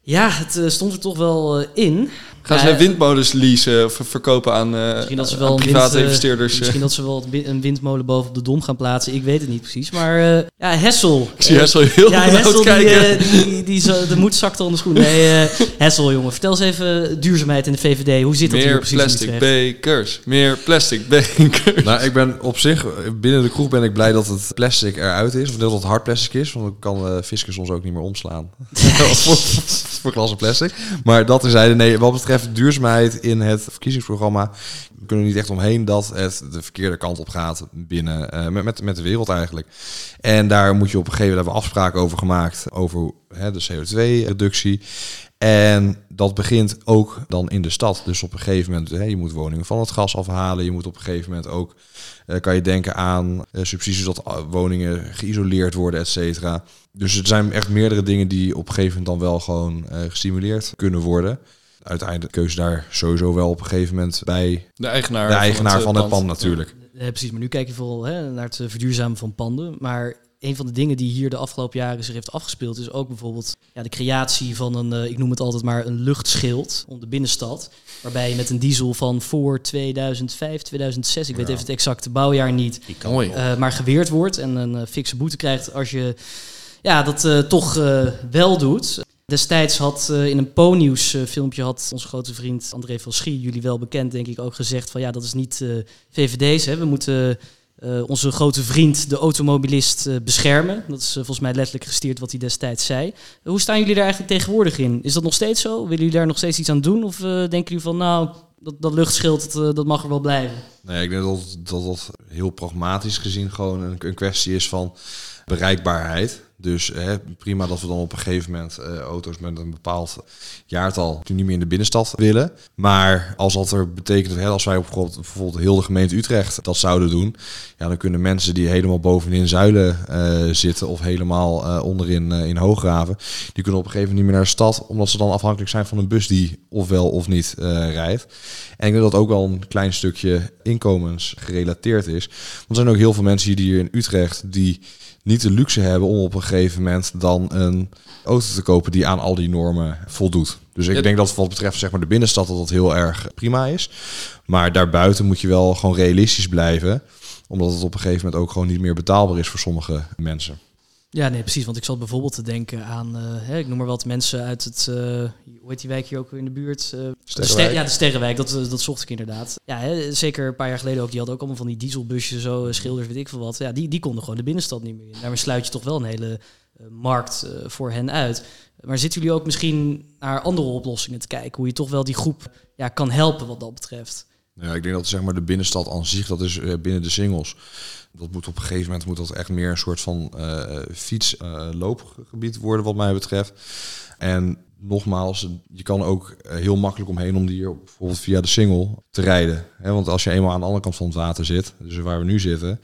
Ja, het stond er toch wel in. Gaan ze windmolens leasen of verkopen aan, uh, misschien dat ze wel private wind, investeerders? Misschien dat ze wel een windmolen boven op de dom gaan plaatsen. Ik weet het niet precies. Maar uh, ja, Hessel. Ik zie Hessel heel ja, Hessel kijken. Die, die, de moed zakte onder schoen. Nee, uh, [LAUGHS] Hessel, jongen. Vertel eens even duurzaamheid in de VVD. Hoe zit dat Meer hier precies? plastic bekers. Meer plastic [LAUGHS] bekers. Nou, ik ben op zich, binnen de kroeg ben ik blij dat het plastic eruit is. Of dat het hard plastic is. Want dan kan uh, fiscus soms ook niet meer omslaan. [LAUGHS] voor, voor glas en plastic. Maar dat is nee, wat betreft duurzaamheid in het verkiezingsprogramma we kunnen niet echt omheen dat het de verkeerde kant op gaat binnen uh, met, met, met de wereld eigenlijk. En daar moet je op een gegeven moment hebben afspraken over gemaakt over hè, de CO2-reductie. En dat begint ook dan in de stad. Dus op een gegeven moment, hè, je moet woningen van het gas afhalen. Je moet op een gegeven moment ook, uh, kan je denken aan uh, subsidies dat woningen geïsoleerd worden, et cetera. Dus er zijn echt meerdere dingen die op een gegeven moment dan wel gewoon gestimuleerd kunnen worden uiteindelijk keuze daar sowieso wel op een gegeven moment bij de eigenaar, de eigenaar van, het, pand, natuurlijk. Ja, precies, maar nu kijk je vooral hè, naar het verduurzamen van panden. Maar een van de dingen die hier de afgelopen jaren zich heeft afgespeeld, is ook bijvoorbeeld ja, de creatie van een, uh, ik noem het altijd maar een luchtschild om de binnenstad. Waarbij je met een diesel van voor 2005, 2006, ik weet even het exacte bouwjaar niet, uh, maar geweerd wordt en een uh, fikse boete krijgt als je ja, dat toch wel doet. Destijds had uh, in een Po-nieuws uh, filmpje had onze grote vriend André van Schie, jullie wel bekend denk ik, ook gezegd van ja, dat is niet uh, VVD's. Hè. We moeten onze grote vriend, de automobilist, beschermen. Dat is volgens mij letterlijk gesteerd wat hij destijds zei. hoe staan jullie daar eigenlijk tegenwoordig in? Is dat nog steeds zo? Willen jullie daar nog steeds iets aan doen? Of denken jullie van nou, dat, dat luchtschild, dat, mag er wel blijven? Nee, ik denk dat dat, heel pragmatisch gezien gewoon een kwestie is van bereikbaarheid. Dus hè, prima dat we dan op een gegeven moment uh, auto's met een bepaald jaartal niet meer in de binnenstad willen. Maar als dat er betekent, hè, als wij op bijvoorbeeld heel de gemeente Utrecht dat zouden doen, ja, dan kunnen mensen die helemaal bovenin Zuilen uh, zitten of helemaal uh, onderin in Hooggraven, die kunnen op een gegeven moment niet meer naar de stad, omdat ze dan afhankelijk zijn van een bus die ofwel of niet rijdt. En ik denk dat dat ook wel een klein stukje inkomens gerelateerd is. Want er zijn ook heel veel mensen hier in Utrecht die niet de luxe hebben om op een gegeven moment dan een auto te kopen die aan al die normen voldoet. Dus ik denk dat wat betreft zeg maar, de binnenstad dat dat heel erg prima is. Maar daarbuiten moet je wel gewoon realistisch blijven. Omdat het op een gegeven moment ook gewoon niet meer betaalbaar is voor sommige mensen. Ja, nee, precies. Want ik zat bijvoorbeeld te denken aan, uh, hè, ik noem maar wat mensen uit het, uh, hoe heet die wijk hier ook in de buurt? Uh, de ja, de Sterrenwijk, dat, dat zocht ik inderdaad. Ja, hè, zeker een paar jaar geleden ook, die hadden ook allemaal van die dieselbusjes, zo, schilders, weet ik veel wat. Ja, die, die konden gewoon de binnenstad niet meer in. Daarmee sluit je toch wel een hele markt voor hen uit. Maar zitten jullie ook misschien naar andere oplossingen te kijken? Hoe je toch wel die groep ja, kan helpen wat dat betreft? Ja, ik denk dat zeg maar, de binnenstad aan zich, dat is binnen de singles dat moet op een gegeven moment moet dat echt meer een soort van uh, fietsloopgebied worden wat mij betreft. En nogmaals, je kan ook eh, heel makkelijk omheen om die bijvoorbeeld via de single te rijden. want als je eenmaal aan de andere kant van het water zit, dus waar we nu zitten,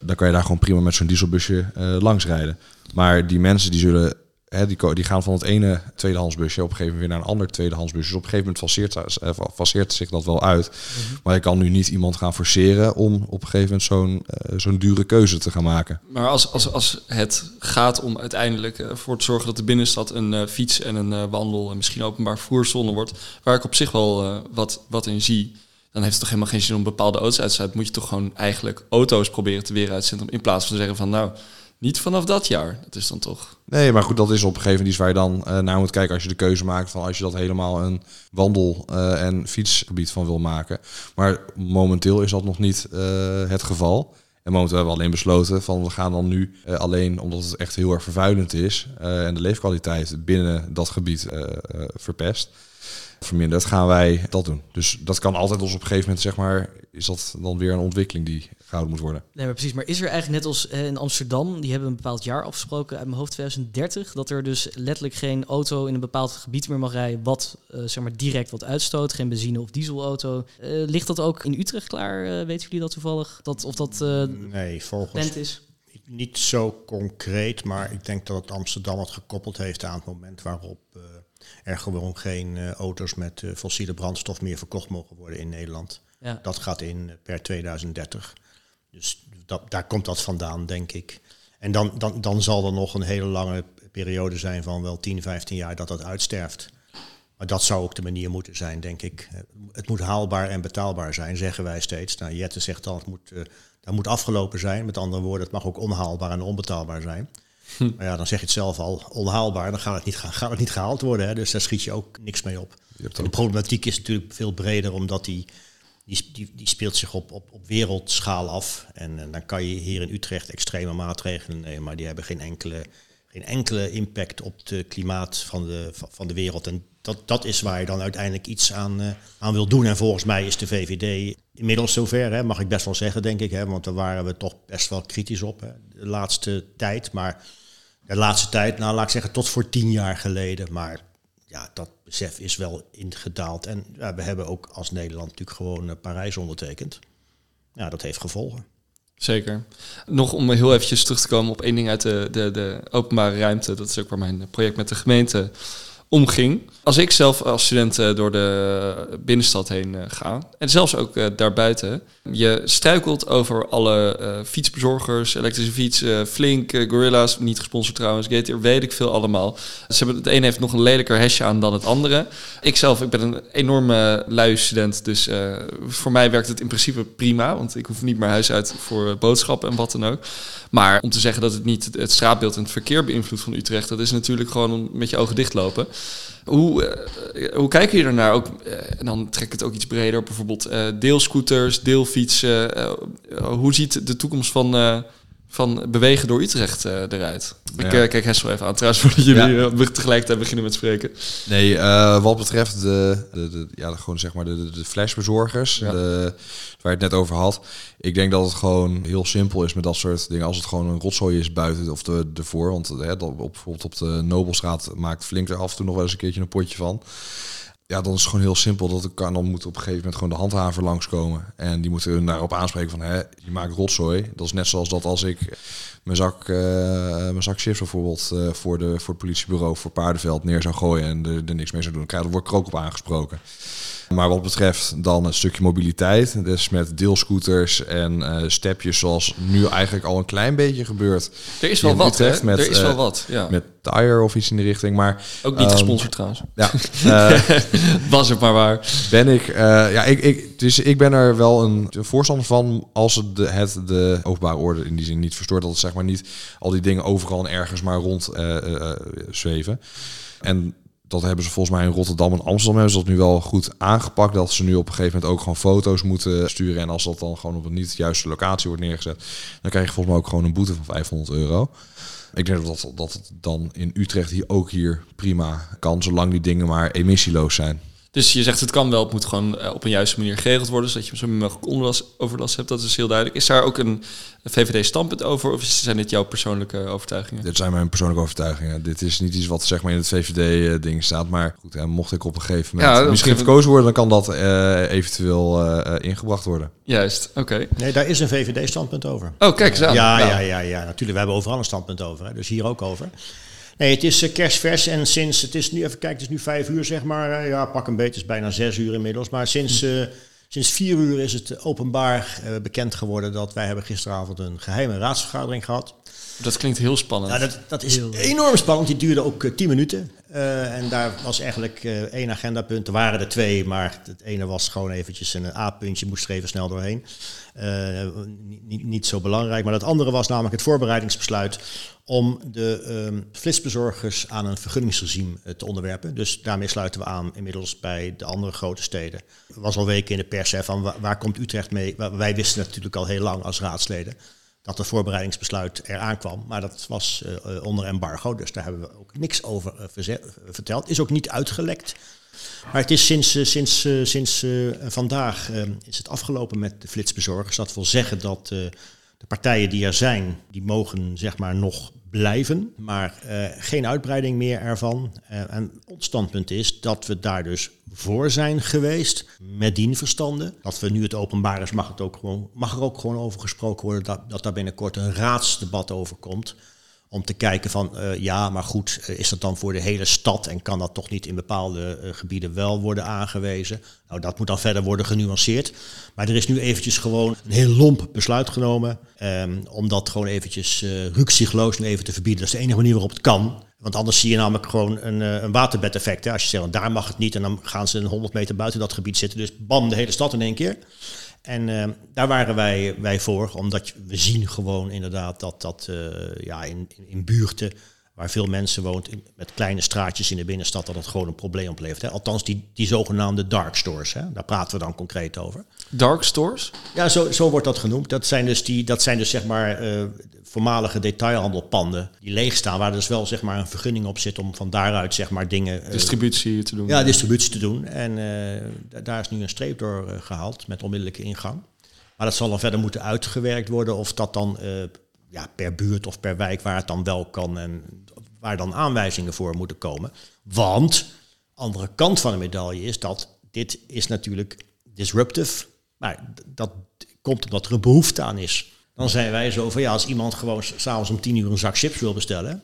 dan kan je daar gewoon prima met zo'n dieselbusje langs rijden. Maar die mensen die zullen Die, die, gaan van het ene tweedehandsbusje op een gegeven moment weer naar een ander tweedehandsbusje. Dus op een gegeven moment faceert, uh, faceert zich dat wel uit. Mhm. Maar je kan nu niet iemand gaan forceren om op een gegeven moment zo'n uh, zo'n dure keuze te gaan maken. Maar als, als, als het gaat om uiteindelijk uh, voor te zorgen dat de binnenstad een fiets en een wandel en misschien openbaar voerzone wordt, waar ik op zich wel wat, wat in zie, dan heeft het toch helemaal geen zin om bepaalde auto's uit te zetten. Moet je toch gewoon eigenlijk auto's proberen te weer uit in plaats van te zeggen van nou Niet vanaf dat jaar. Dat is dan toch... Nee, maar goed, dat is op een gegeven moment waar je dan uh, naar moet kijken als je de keuze maakt van als je dat helemaal een wandel- uh, en fietsgebied van wil maken. Maar momenteel is dat nog niet uh, het geval. En momenteel hebben we alleen besloten van we gaan dan nu alleen omdat het echt heel erg vervuilend is en de leefkwaliteit binnen dat gebied verpest vermindert, gaan wij dat doen. Dus dat kan altijd ons op een gegeven moment, zeg maar, is dat dan weer een ontwikkeling die gehouden moet worden. Nee, maar precies. Maar is er eigenlijk net als in Amsterdam, die hebben een bepaald jaar afgesproken uit mijn hoofd 2030, dat er dus letterlijk geen auto in een bepaald gebied meer mag rijden wat uh, zeg maar direct wat uitstoot, geen benzine of dieselauto. Uh, ligt dat ook in Utrecht klaar? Uh, weten jullie dat toevallig? Dat, of dat nee, volgens is? Niet zo concreet, maar ik denk dat het Amsterdam het gekoppeld heeft aan het moment waarop er gewoon geen uh, auto's met uh, fossiele brandstof meer verkocht mogen worden in Nederland. Ja. Dat gaat in per 2030. Dus dat, daar komt dat vandaan, denk ik. En dan, dan, dan zal er nog een hele lange periode zijn van wel 10, 15 jaar dat dat uitsterft. Maar dat zou ook de manier moeten zijn, denk ik. Het moet haalbaar en betaalbaar zijn, zeggen wij steeds. Nou, Jette zegt al, het moet, uh, dat moet afgelopen zijn. Met andere woorden, het mag ook onhaalbaar en onbetaalbaar zijn. Hm. Maar ja, dan zeg je het zelf al, onhaalbaar, dan gaat het niet, gaat het niet gehaald worden. Hè? Dus daar schiet je ook niks mee op. De problematiek is natuurlijk veel breder, omdat die, die, die, die speelt zich op, op, op wereldschaal af. En, en, dan kan je hier in Utrecht extreme maatregelen nemen, maar die hebben geen enkele, geen enkele impact op het klimaat van de, van de wereld. En dat, dat is waar je dan uiteindelijk iets aan, uh, aan wil doen. En volgens mij is de VVD inmiddels zover, hè, mag ik best wel zeggen, denk ik. Hè, want daar waren we toch best wel kritisch op hè, de laatste tijd. Maar de laatste tijd, nou laat ik zeggen, tot voor tien jaar geleden. Maar ja, dat besef is wel ingedaald. En we hebben ook als Nederland natuurlijk gewoon uh, Parijs ondertekend. Ja, dat heeft gevolgen. Zeker. Nog om heel eventjes terug te komen op één ding uit de, de, de openbare ruimte. Dat is ook waar mijn project met de gemeente omging. Als ik zelf als student eh, door de binnenstad heen eh, ga, en zelfs ook uh, daarbuiten, je struikelt over alle fietsbezorgers, elektrische fietsen, Flink, Gorilla's, niet gesponsord trouwens, Gator, weet ik veel allemaal. Ze hebben, het een heeft nog een lelijker hesje aan dan het andere. Ik zelf, ik ben een enorme lui student, dus voor mij werkt het in principe prima, want ik hoef niet meer huis uit voor boodschappen en wat dan ook. Maar om te zeggen dat het niet het straatbeeld en het verkeer beïnvloedt van Utrecht, dat is natuurlijk gewoon met je ogen dichtlopen. Hoe, uh, hoe kijken jullie ernaar? Ook, uh, en dan trek ik het ook iets breder, bijvoorbeeld deelscooters, deelfietsen. hoe ziet de toekomst van van bewegen door Utrecht uh, eruit. Ik uh, kijk Hessel even aan, trouwens, voordat jullie ja. uh, tegelijkertijd beginnen met spreken. Nee, wat betreft de, de, de, ja, gewoon zeg maar de, de flashbezorgers, ja. de, waar je het net over had. Ik denk dat het gewoon heel simpel is met dat soort dingen. Als het gewoon een rotzooi is buiten of de, ervoor. Want hè, op, bijvoorbeeld op de Nobelstraat maakt Flink er af en toe nog wel eens een keertje een potje van ja, dan is het gewoon heel simpel. Dat kan dan moet op een gegeven moment gewoon de handhaver langskomen. En die moeten hun daarop aanspreken van, hè, je maakt rotzooi. Dat is net zoals dat als ik mijn zak, uh, mijn zak chips bijvoorbeeld uh, voor, de, voor het politiebureau voor Paardenveld neer zou gooien en er, er niks mee zou doen. Dan word ik er ook op aangesproken. Maar wat betreft dan het stukje mobiliteit, dus met deelscooters en uh, stepjes zoals nu eigenlijk al een klein beetje gebeurt. Er is wel wat? Met, er is wel uh, wat, ja. Met Tire of iets in de richting, maar... Ook niet um, gesponsord trouwens. Ja. Uh, [LAUGHS] Was het maar waar. Ben ik, ja, ik, ik, dus ik ben er wel een, een voorstander van als het de, het de openbare orde in die zin niet verstoort. Dat het zeg maar niet al die dingen overal en ergens maar rond zweven. En dat hebben ze volgens mij in Rotterdam en Amsterdam hebben ze dat nu wel goed aangepakt. Dat ze nu op een gegeven moment ook gewoon foto's moeten sturen. En als dat dan gewoon op een niet juiste locatie wordt neergezet, dan krijg je volgens mij ook gewoon een boete van 500 euro. Ik denk dat, dat het dan in Utrecht hier ook hier prima kan, zolang die dingen maar emissieloos zijn. Dus je zegt het kan wel, het moet gewoon uh, op een juiste manier geregeld worden, zodat je zo min mogelijk onlast, overlast hebt. Dat is heel duidelijk. Is daar ook een VVD-standpunt over, of zijn dit jouw persoonlijke overtuigingen? Dit zijn mijn persoonlijke overtuigingen. Dit is niet iets wat zeg maar in het VVD-ding staat, maar goed, hè, mocht ik op een gegeven moment ja, misschien verkozen worden, dan kan dat uh, eventueel uh, ingebracht worden. Juist, oké. Okay. Nee, daar is een VVD-standpunt over. Oh, kijk eens aan. Ja, nou. ja, ja, ja, natuurlijk. We hebben overal een standpunt over, hè, dus hier ook over. Nee, het is uh, kerstvers en sinds, het is nu, even kijken, het is nu vijf uur zeg maar. Uh, ja, pak een beetje, het is bijna zes uur inmiddels. Maar sinds, uh, sinds vier uur is het openbaar bekend geworden dat wij hebben gisteravond een geheime raadsvergadering gehad. Dat klinkt heel spannend. Ja, dat, dat is heel... enorm spannend. Die duurde ook tien minuten. en daar was eigenlijk één agendapunt. Er waren er twee, maar het ene was gewoon eventjes een A-puntje, moest er even snel doorheen. Niet, niet zo belangrijk. Maar het andere was namelijk het voorbereidingsbesluit om de um, flitsbezorgers aan een vergunningsregime te onderwerpen. Dus daarmee sluiten we aan inmiddels bij de andere grote steden. Was al weken in de pers hè, van waar, komt Utrecht mee? Wij wisten natuurlijk al heel lang als raadsleden dat het voorbereidingsbesluit eraan kwam. Maar dat was uh, onder embargo, dus daar hebben we ook niks over verteld. Is ook niet uitgelekt. Maar het is sinds, uh, sinds, sinds vandaag is het afgelopen met de flitsbezorgers. Dat wil zeggen dat de partijen die er zijn, die mogen zeg maar nog blijven, maar geen uitbreiding meer ervan. Uh, en ons standpunt is dat we daar dus voor zijn geweest, met dien verstanden. Dat we nu het openbaar is, mag, het ook gewoon, mag er ook gewoon over gesproken worden dat, dat daar binnenkort een raadsdebat over komt. Om te kijken van, uh, ja, maar goed, uh, is dat dan voor de hele stad en kan dat toch niet in bepaalde uh, gebieden wel worden aangewezen? Nou, dat moet dan verder worden genuanceerd. Maar er is nu eventjes gewoon een heel lomp besluit genomen um, om dat gewoon eventjes ruksigloos even te verbieden. Dat is de enige manier waarop het kan. Want anders zie je namelijk gewoon een, een waterbedeffect. Hè? Als je zegt, daar mag het niet en dan gaan ze een 100 meter buiten dat gebied zitten. Dus bam, de hele stad in één keer. En uh, daar waren wij, wij voor, omdat we zien gewoon inderdaad dat dat uh, ja, in, in, buurten waar veel mensen woont, in, met kleine straatjes in de binnenstad, dat het gewoon een probleem oplevert. Hè. Althans, die, die zogenaamde dark stores, hè. daar praten we dan concreet over. Dark stores? Ja, zo, zo wordt dat genoemd. Dat zijn dus, die, dat zijn dus zeg maar uh, voormalige detailhandelpanden die leeg staan, waar dus wel zeg maar een vergunning op zit om van daaruit zeg maar dingen... Uh, distributie te doen. Ja, distributie te doen. En uh, daar is nu een streep door uh, gehaald met onmiddellijke ingang. Maar dat zal dan verder moeten uitgewerkt worden of dat dan ja, per buurt of per wijk waar het dan wel kan en waar dan aanwijzingen voor moeten komen. Want, andere kant van de medaille is dat dit is natuurlijk disruptive, maar dat komt omdat er een behoefte aan is. Dan zijn wij zo van ja, als iemand gewoon s'avonds om tien uur een zak chips wil bestellen.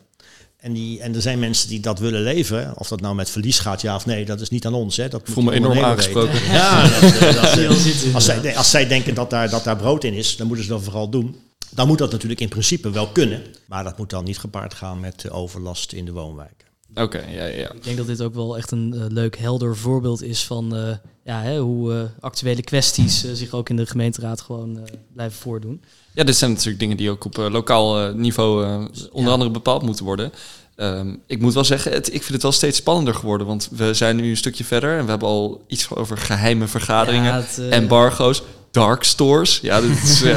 En, die, en er zijn mensen die dat willen leveren. Of dat nou met verlies gaat, ja of nee, dat is niet aan ons. Hè. Dat voel me enorm aangesproken. Weten. Ja, dat, dat, [LAUGHS] als, zij, als zij denken dat daar, dat daar brood in is, dan moeten ze dat vooral doen. Dan moet dat natuurlijk in principe wel kunnen. Maar dat moet dan niet gepaard gaan met overlast in de woonwijken. Oké, ja, ja. Ik denk dat dit ook wel echt een uh, leuk, helder voorbeeld is van uh, ja, hè, hoe uh, actuele kwesties zich ook in de gemeenteraad gewoon blijven voordoen. Ja, dit zijn natuurlijk dingen die ook op lokaal niveau onder ja. andere bepaald moeten worden. Um, ik moet wel zeggen, het, ik vind het wel steeds spannender geworden. Want we zijn nu een stukje verder en we hebben al iets over geheime vergaderingen, ja, het, embargo's dark stores. Ja, is, [LAUGHS] uh,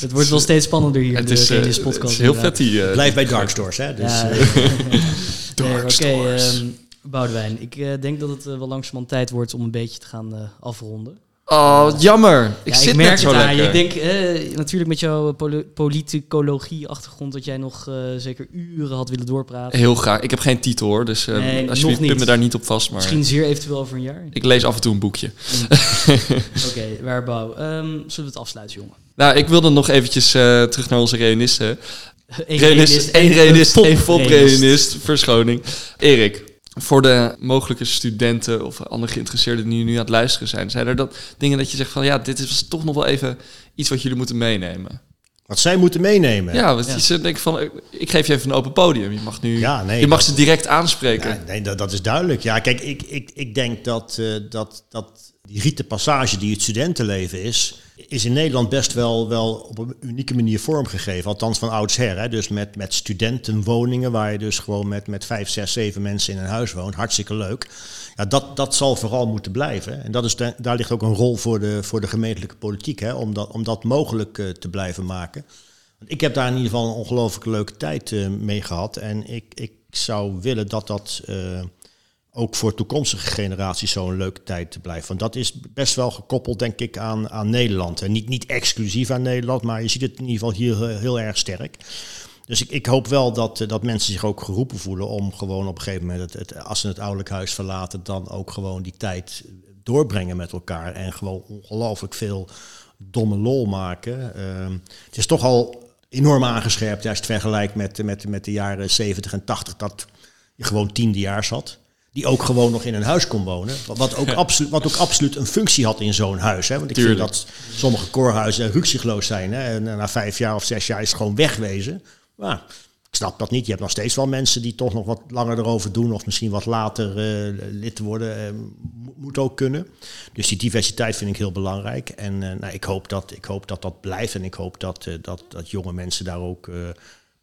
het wordt wel steeds spannender hier het in de is, uh, podcast. Het is heel vet die... Uh, Blijf bij dark stores, hè. Dus, ja. [LAUGHS] dark stores. Um, Boudewijn, ik denk dat het wel langzamerhand tijd wordt om een beetje te gaan afronden. Oh, jammer. Ik ja, zit ik merk net zo het lekker. Ik denk eh, natuurlijk met jouw poli politicologie-achtergrond dat jij nog uh, zeker uren had willen doorpraten. Heel graag. Ik heb geen titel hoor, dus uh, nee, alsjeblieft pin me daar niet op vast. Maar Misschien zeer eventueel over een jaar. Ik lees af en toe een boekje. [LAUGHS] Oké, okay, Waarbouw. Um, zullen we het afsluiten, jongen? Nou, ik wilde nog eventjes terug naar onze reunisten. Eén reunist, één popreunist. Verschoning. Erik, voor de mogelijke studenten of andere geïnteresseerden die nu aan het luisteren zijn, zijn er dat dingen dat je zegt van ja, dit is toch nog wel even iets wat jullie moeten meenemen? Wat zij moeten meenemen. Ja, want ja. ze denken van, ik geef je even een open podium. Je mag nu, ja, nee, je mag dat, ze direct aanspreken. Ja, nee, dat, dat is duidelijk. Ja, kijk, ik, ik, ik denk dat, uh, dat, dat die riete passage die het studentenleven is, is in Nederland best wel, wel op een unieke manier vormgegeven. Althans van oudsher. Hè? Dus met, met studentenwoningen waar je dus gewoon met, met vijf, zes, zeven mensen in een huis woont. Hartstikke leuk. Ja, dat, dat zal vooral moeten blijven. En dat is daar ligt ook een rol voor de, voor de gemeentelijke politiek. Hè? Om, dat, om dat mogelijk uh, te blijven maken. Want ik heb daar in ieder geval een ongelooflijk leuke tijd uh, mee gehad. En ik, ik zou willen dat dat... Uh, ook voor toekomstige generaties zo'n leuke tijd te blijven. Want dat is best wel gekoppeld, denk ik, aan, aan Nederland. En niet, niet exclusief aan Nederland, maar je ziet het in ieder geval hier heel, heel erg sterk. Dus ik, ik hoop wel dat, dat mensen zich ook geroepen voelen om gewoon op een gegeven moment, het, het, als ze het ouderlijk huis verlaten, dan ook gewoon die tijd doorbrengen met elkaar. En gewoon ongelooflijk veel domme lol maken. Uh, het is toch al enorm aangescherpt het vergelijkt met, met, met de jaren 70 en 80, dat je gewoon tiendejaars had die ook gewoon nog in een huis kon wonen. Wat ook, [LAUGHS] absoluut, wat ook absoluut een functie had in zo'n huis. Hè? Want ik Tuurlijk. vind dat sommige koorhuizen ruksigloos zijn. Hè? En na vijf jaar of zes jaar is het gewoon wegwezen. Maar ik snap dat niet. Je hebt nog steeds wel mensen die toch nog wat langer erover doen, of misschien wat later uh, lid worden. Uh, moet ook kunnen. Dus die diversiteit vind ik heel belangrijk. En uh, nou, ik, hoop dat, ik hoop dat dat blijft. En ik hoop dat, dat, dat jonge mensen daar ook,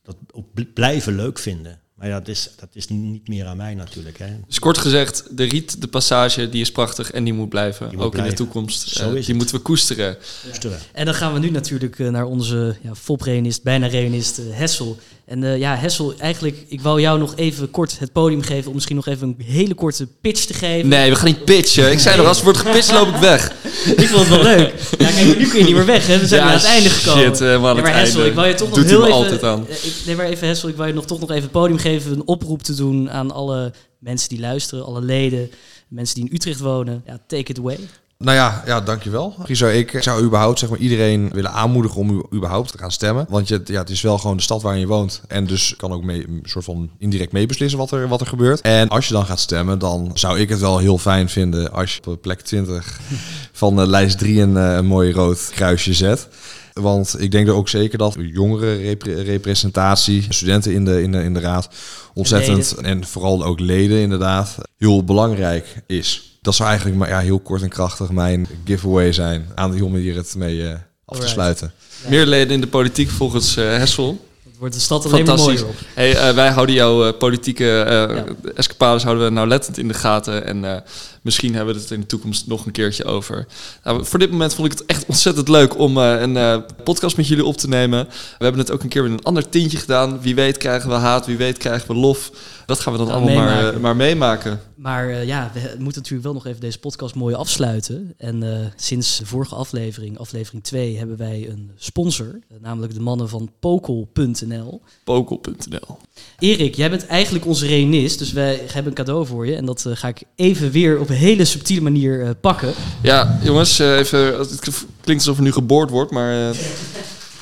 dat ook blijven leuk vinden. Maar ja, dat is, dat is niet meer aan mij natuurlijk. Hè. Dus kort gezegd, de riet, de passage, die is prachtig en die moet blijven. ook in de toekomst. Zo is die moeten we koesteren. Ja. En dan gaan we nu natuurlijk naar onze ja, fop-reunist, bijna reunist Hessel. En uh, ja, Hessel, eigenlijk, ik wou jou nog even kort het podium geven om misschien nog even een hele korte pitch te geven. Nee, we gaan niet pitchen. Ik zei nog, als het wordt gepitcht, loop ik weg. ik vond het wel leuk. Ja, kijk, nu kun je niet meer weg, hè. We zijn ja, aan het einde gekomen. Shit, uh, maar, maar Hessel, ik wou je toch nog Doet heel even... altijd aan. Uh, ik, nee, maar even Hessel, ik wou je nog toch nog even het podium geven, een oproep te doen aan alle mensen die luisteren, alle leden, mensen die in Utrecht wonen. Ja, take it away. Nou ja, ja, dankjewel. Zou ik zou überhaupt zeg maar, iedereen willen aanmoedigen om überhaupt te gaan stemmen. Want je, ja, het is wel gewoon de stad waar je woont. En dus kan ook mee, een soort van indirect meebeslissen wat er, wat er gebeurt. En als je dan gaat stemmen, dan zou ik het wel heel fijn vinden als je op plek 20 [LAUGHS] van de lijst 3 een, een mooi rood kruisje zet. Want ik denk er ook zeker dat jongere representatie, studenten in de, in de, in de raad, ontzettend, en, en vooral ook leden inderdaad, heel belangrijk is dat zou eigenlijk maar ja, heel kort en krachtig mijn giveaway zijn aan de om hier het mee uh, af te sluiten. Meer leden in de politiek volgens uh, Hessel. Dat wordt de stad alleen maar mooier op. Hey, uh, wij houden jouw politieke ja. escapades houden we nauwlettend in de gaten. En Misschien hebben we het in de toekomst nog een keertje over. Nou, voor dit moment vond ik het echt ontzettend leuk om uh, een uh, podcast met jullie op te nemen. We hebben het ook een keer met een ander tintje gedaan. Wie weet krijgen we haat, wie weet krijgen we lof. Dat gaan we dan allemaal maar, uh, maar, meemaken. Maar ja, we moeten natuurlijk wel nog even deze podcast mooi afsluiten. En sinds de vorige aflevering, aflevering 2, hebben wij een sponsor. namelijk de mannen van Pokel.nl. Pokel.nl. Erik, jij bent eigenlijk onze reunist, dus wij hebben een cadeau voor je. En dat ga ik even weer op hele subtiele manier uh, pakken. Ja, jongens, uh, even, het klinkt alsof er nu geboord wordt, maar uh,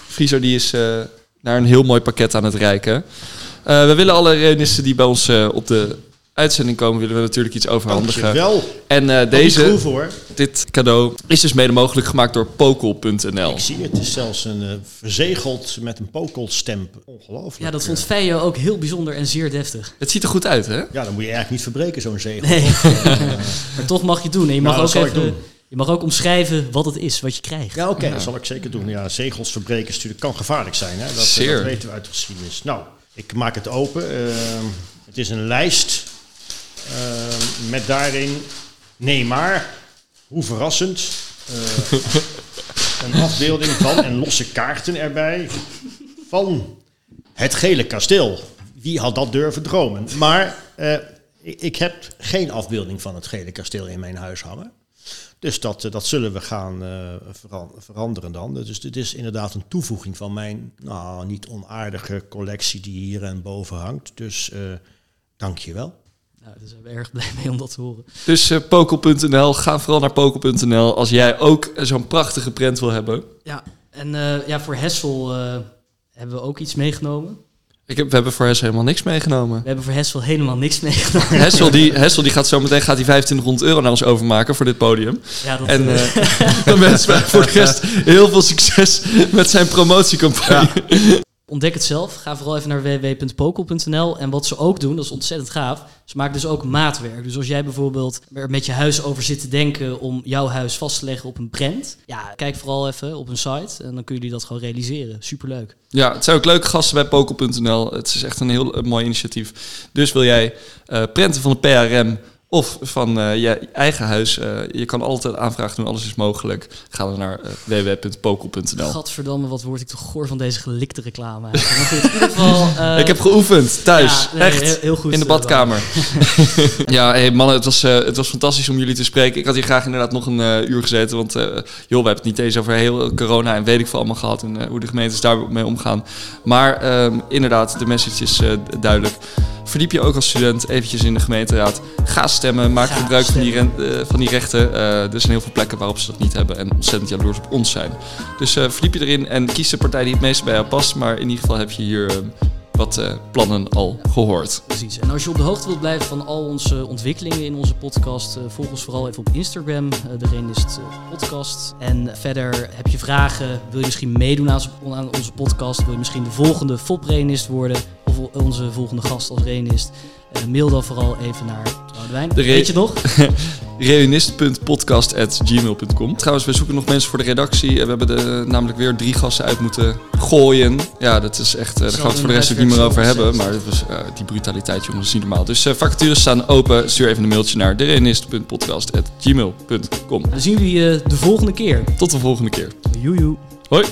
Frieso die is naar een heel mooi pakket aan het reiken. we willen alle reunisten die bij ons op de uitzending komen, willen we natuurlijk iets overhandigen. Wel. En uh, deze, dit cadeau is dus mede mogelijk gemaakt door pokel.nl. Ik zie het, is zelfs een uh, verzegeld met een pokelstemp. Ongelooflijk. Ja, dat vond Feio ook heel bijzonder en zeer deftig. Het ziet er goed uit, hè? Ja, dan moet je eigenlijk niet verbreken, zo'n zegel. Nee. [LAUGHS] maar toch mag je het doen. En je mag ook even... Je mag ook omschrijven wat het is, wat je krijgt. Ja, oké, dat zal ik zeker doen. Ja, zegels verbreken natuurlijk kan gevaarlijk zijn. Hè? Dat, dat weten we uit de geschiedenis. Nou, ik maak het open. Uh, het is een lijst met daarin, nee maar, hoe verrassend, uh, een afbeelding van en losse kaarten erbij van het gele kasteel. Wie had dat durven dromen? Maar ik, ik, heb geen afbeelding van het gele kasteel in mijn huis hangen. Dus dat, dat zullen we gaan veranderen dan. Dus dit is inderdaad een toevoeging van mijn nou, niet onaardige collectie die hier en boven hangt. Dus dank je wel. Nou, daar zijn we erg blij mee om dat te horen. Dus uh, pokel.nl, ga vooral naar pokel.nl als jij ook zo'n prachtige print wil hebben. Ja, en uh, ja, voor Hessel uh, hebben we ook iets meegenomen. Ik heb, we hebben voor Hessel helemaal niks meegenomen. We hebben voor Hessel helemaal niks meegenomen. [LAUGHS] Hessel die, Hessel die gaat zo meteen gaat die 2500 euro naar ons overmaken voor dit podium. Ja, dat en [LAUGHS] dan wensen wij [LAUGHS] voor de rest heel veel succes met zijn promotiecampagne. Ja. Ontdek het zelf. Ga vooral even naar www.pokel.nl. En wat ze ook doen, dat is ontzettend gaaf. Ze maken dus ook maatwerk. Dus als jij bijvoorbeeld er met je huis over zit te denken om jouw huis vast te leggen op een brand. Ja, kijk vooral even op hun site en dan kun je dat gewoon realiseren. Superleuk. Ja, het zijn ook leuke gasten bij Pokel.nl. Het is echt een heel mooi initiatief. Dus wil jij uh, prenten van de PRM of van uh, je eigen huis. Uh, je kan altijd aanvragen doen, alles is mogelijk. Ga dan naar uh, www.pokel.nl. Gadverdamme, wat word ik toch goor van deze gelikte reclame. Maar goed, in ieder geval... [LAUGHS] ik heb geoefend, thuis. Ja, nee, Echt, heel, goed, in de badkamer. [LAUGHS] [LAUGHS] ja, hey, mannen, het was, het was fantastisch om jullie te spreken. Ik had hier graag inderdaad nog een uur gezeten. Want joh, we hebben het niet eens over heel corona en weet ik veel allemaal gehad. En hoe de gemeentes daarmee omgaan. Maar um, inderdaad, de message is duidelijk. Verdiep je ook als student eventjes in de gemeenteraad. Ga stemmen, maak gebruik van die, uh, van die rechten. Uh, er zijn heel veel plekken waarop ze dat niet hebben en ontzettend jaloers op ons zijn. Dus uh, verdiep je erin en kies de partij die het meest bij jou past. Maar in ieder geval heb je hier wat plannen al gehoord. Precies. En als je op de hoogte wilt blijven van al onze ontwikkelingen in onze podcast, volg ons vooral even op Instagram, de Renist Podcast. En verder heb je vragen, wil je misschien meedoen aan, onze podcast, wil je misschien de volgende FOP Renist worden of onze volgende gast als renist, mail dan vooral even naar Boudewijn. Weet je nog? [LAUGHS] Reunist.podcast.gmail.com Trouwens, we zoeken nog mensen voor de redactie. We hebben er namelijk weer drie gasten uit moeten gooien. Ja, dat is echt... eh, daar gaan we het voor de rest ook niet meer over hebben. Maar dat was, eh, die brutaliteit, jongens, is niet normaal. Dus eh, vacatures staan open. Stuur even een mailtje naar dereunist.podcast.gmail.com Dan zien we jullie eh, de volgende keer. Tot de volgende keer. Joejoe. Hoi!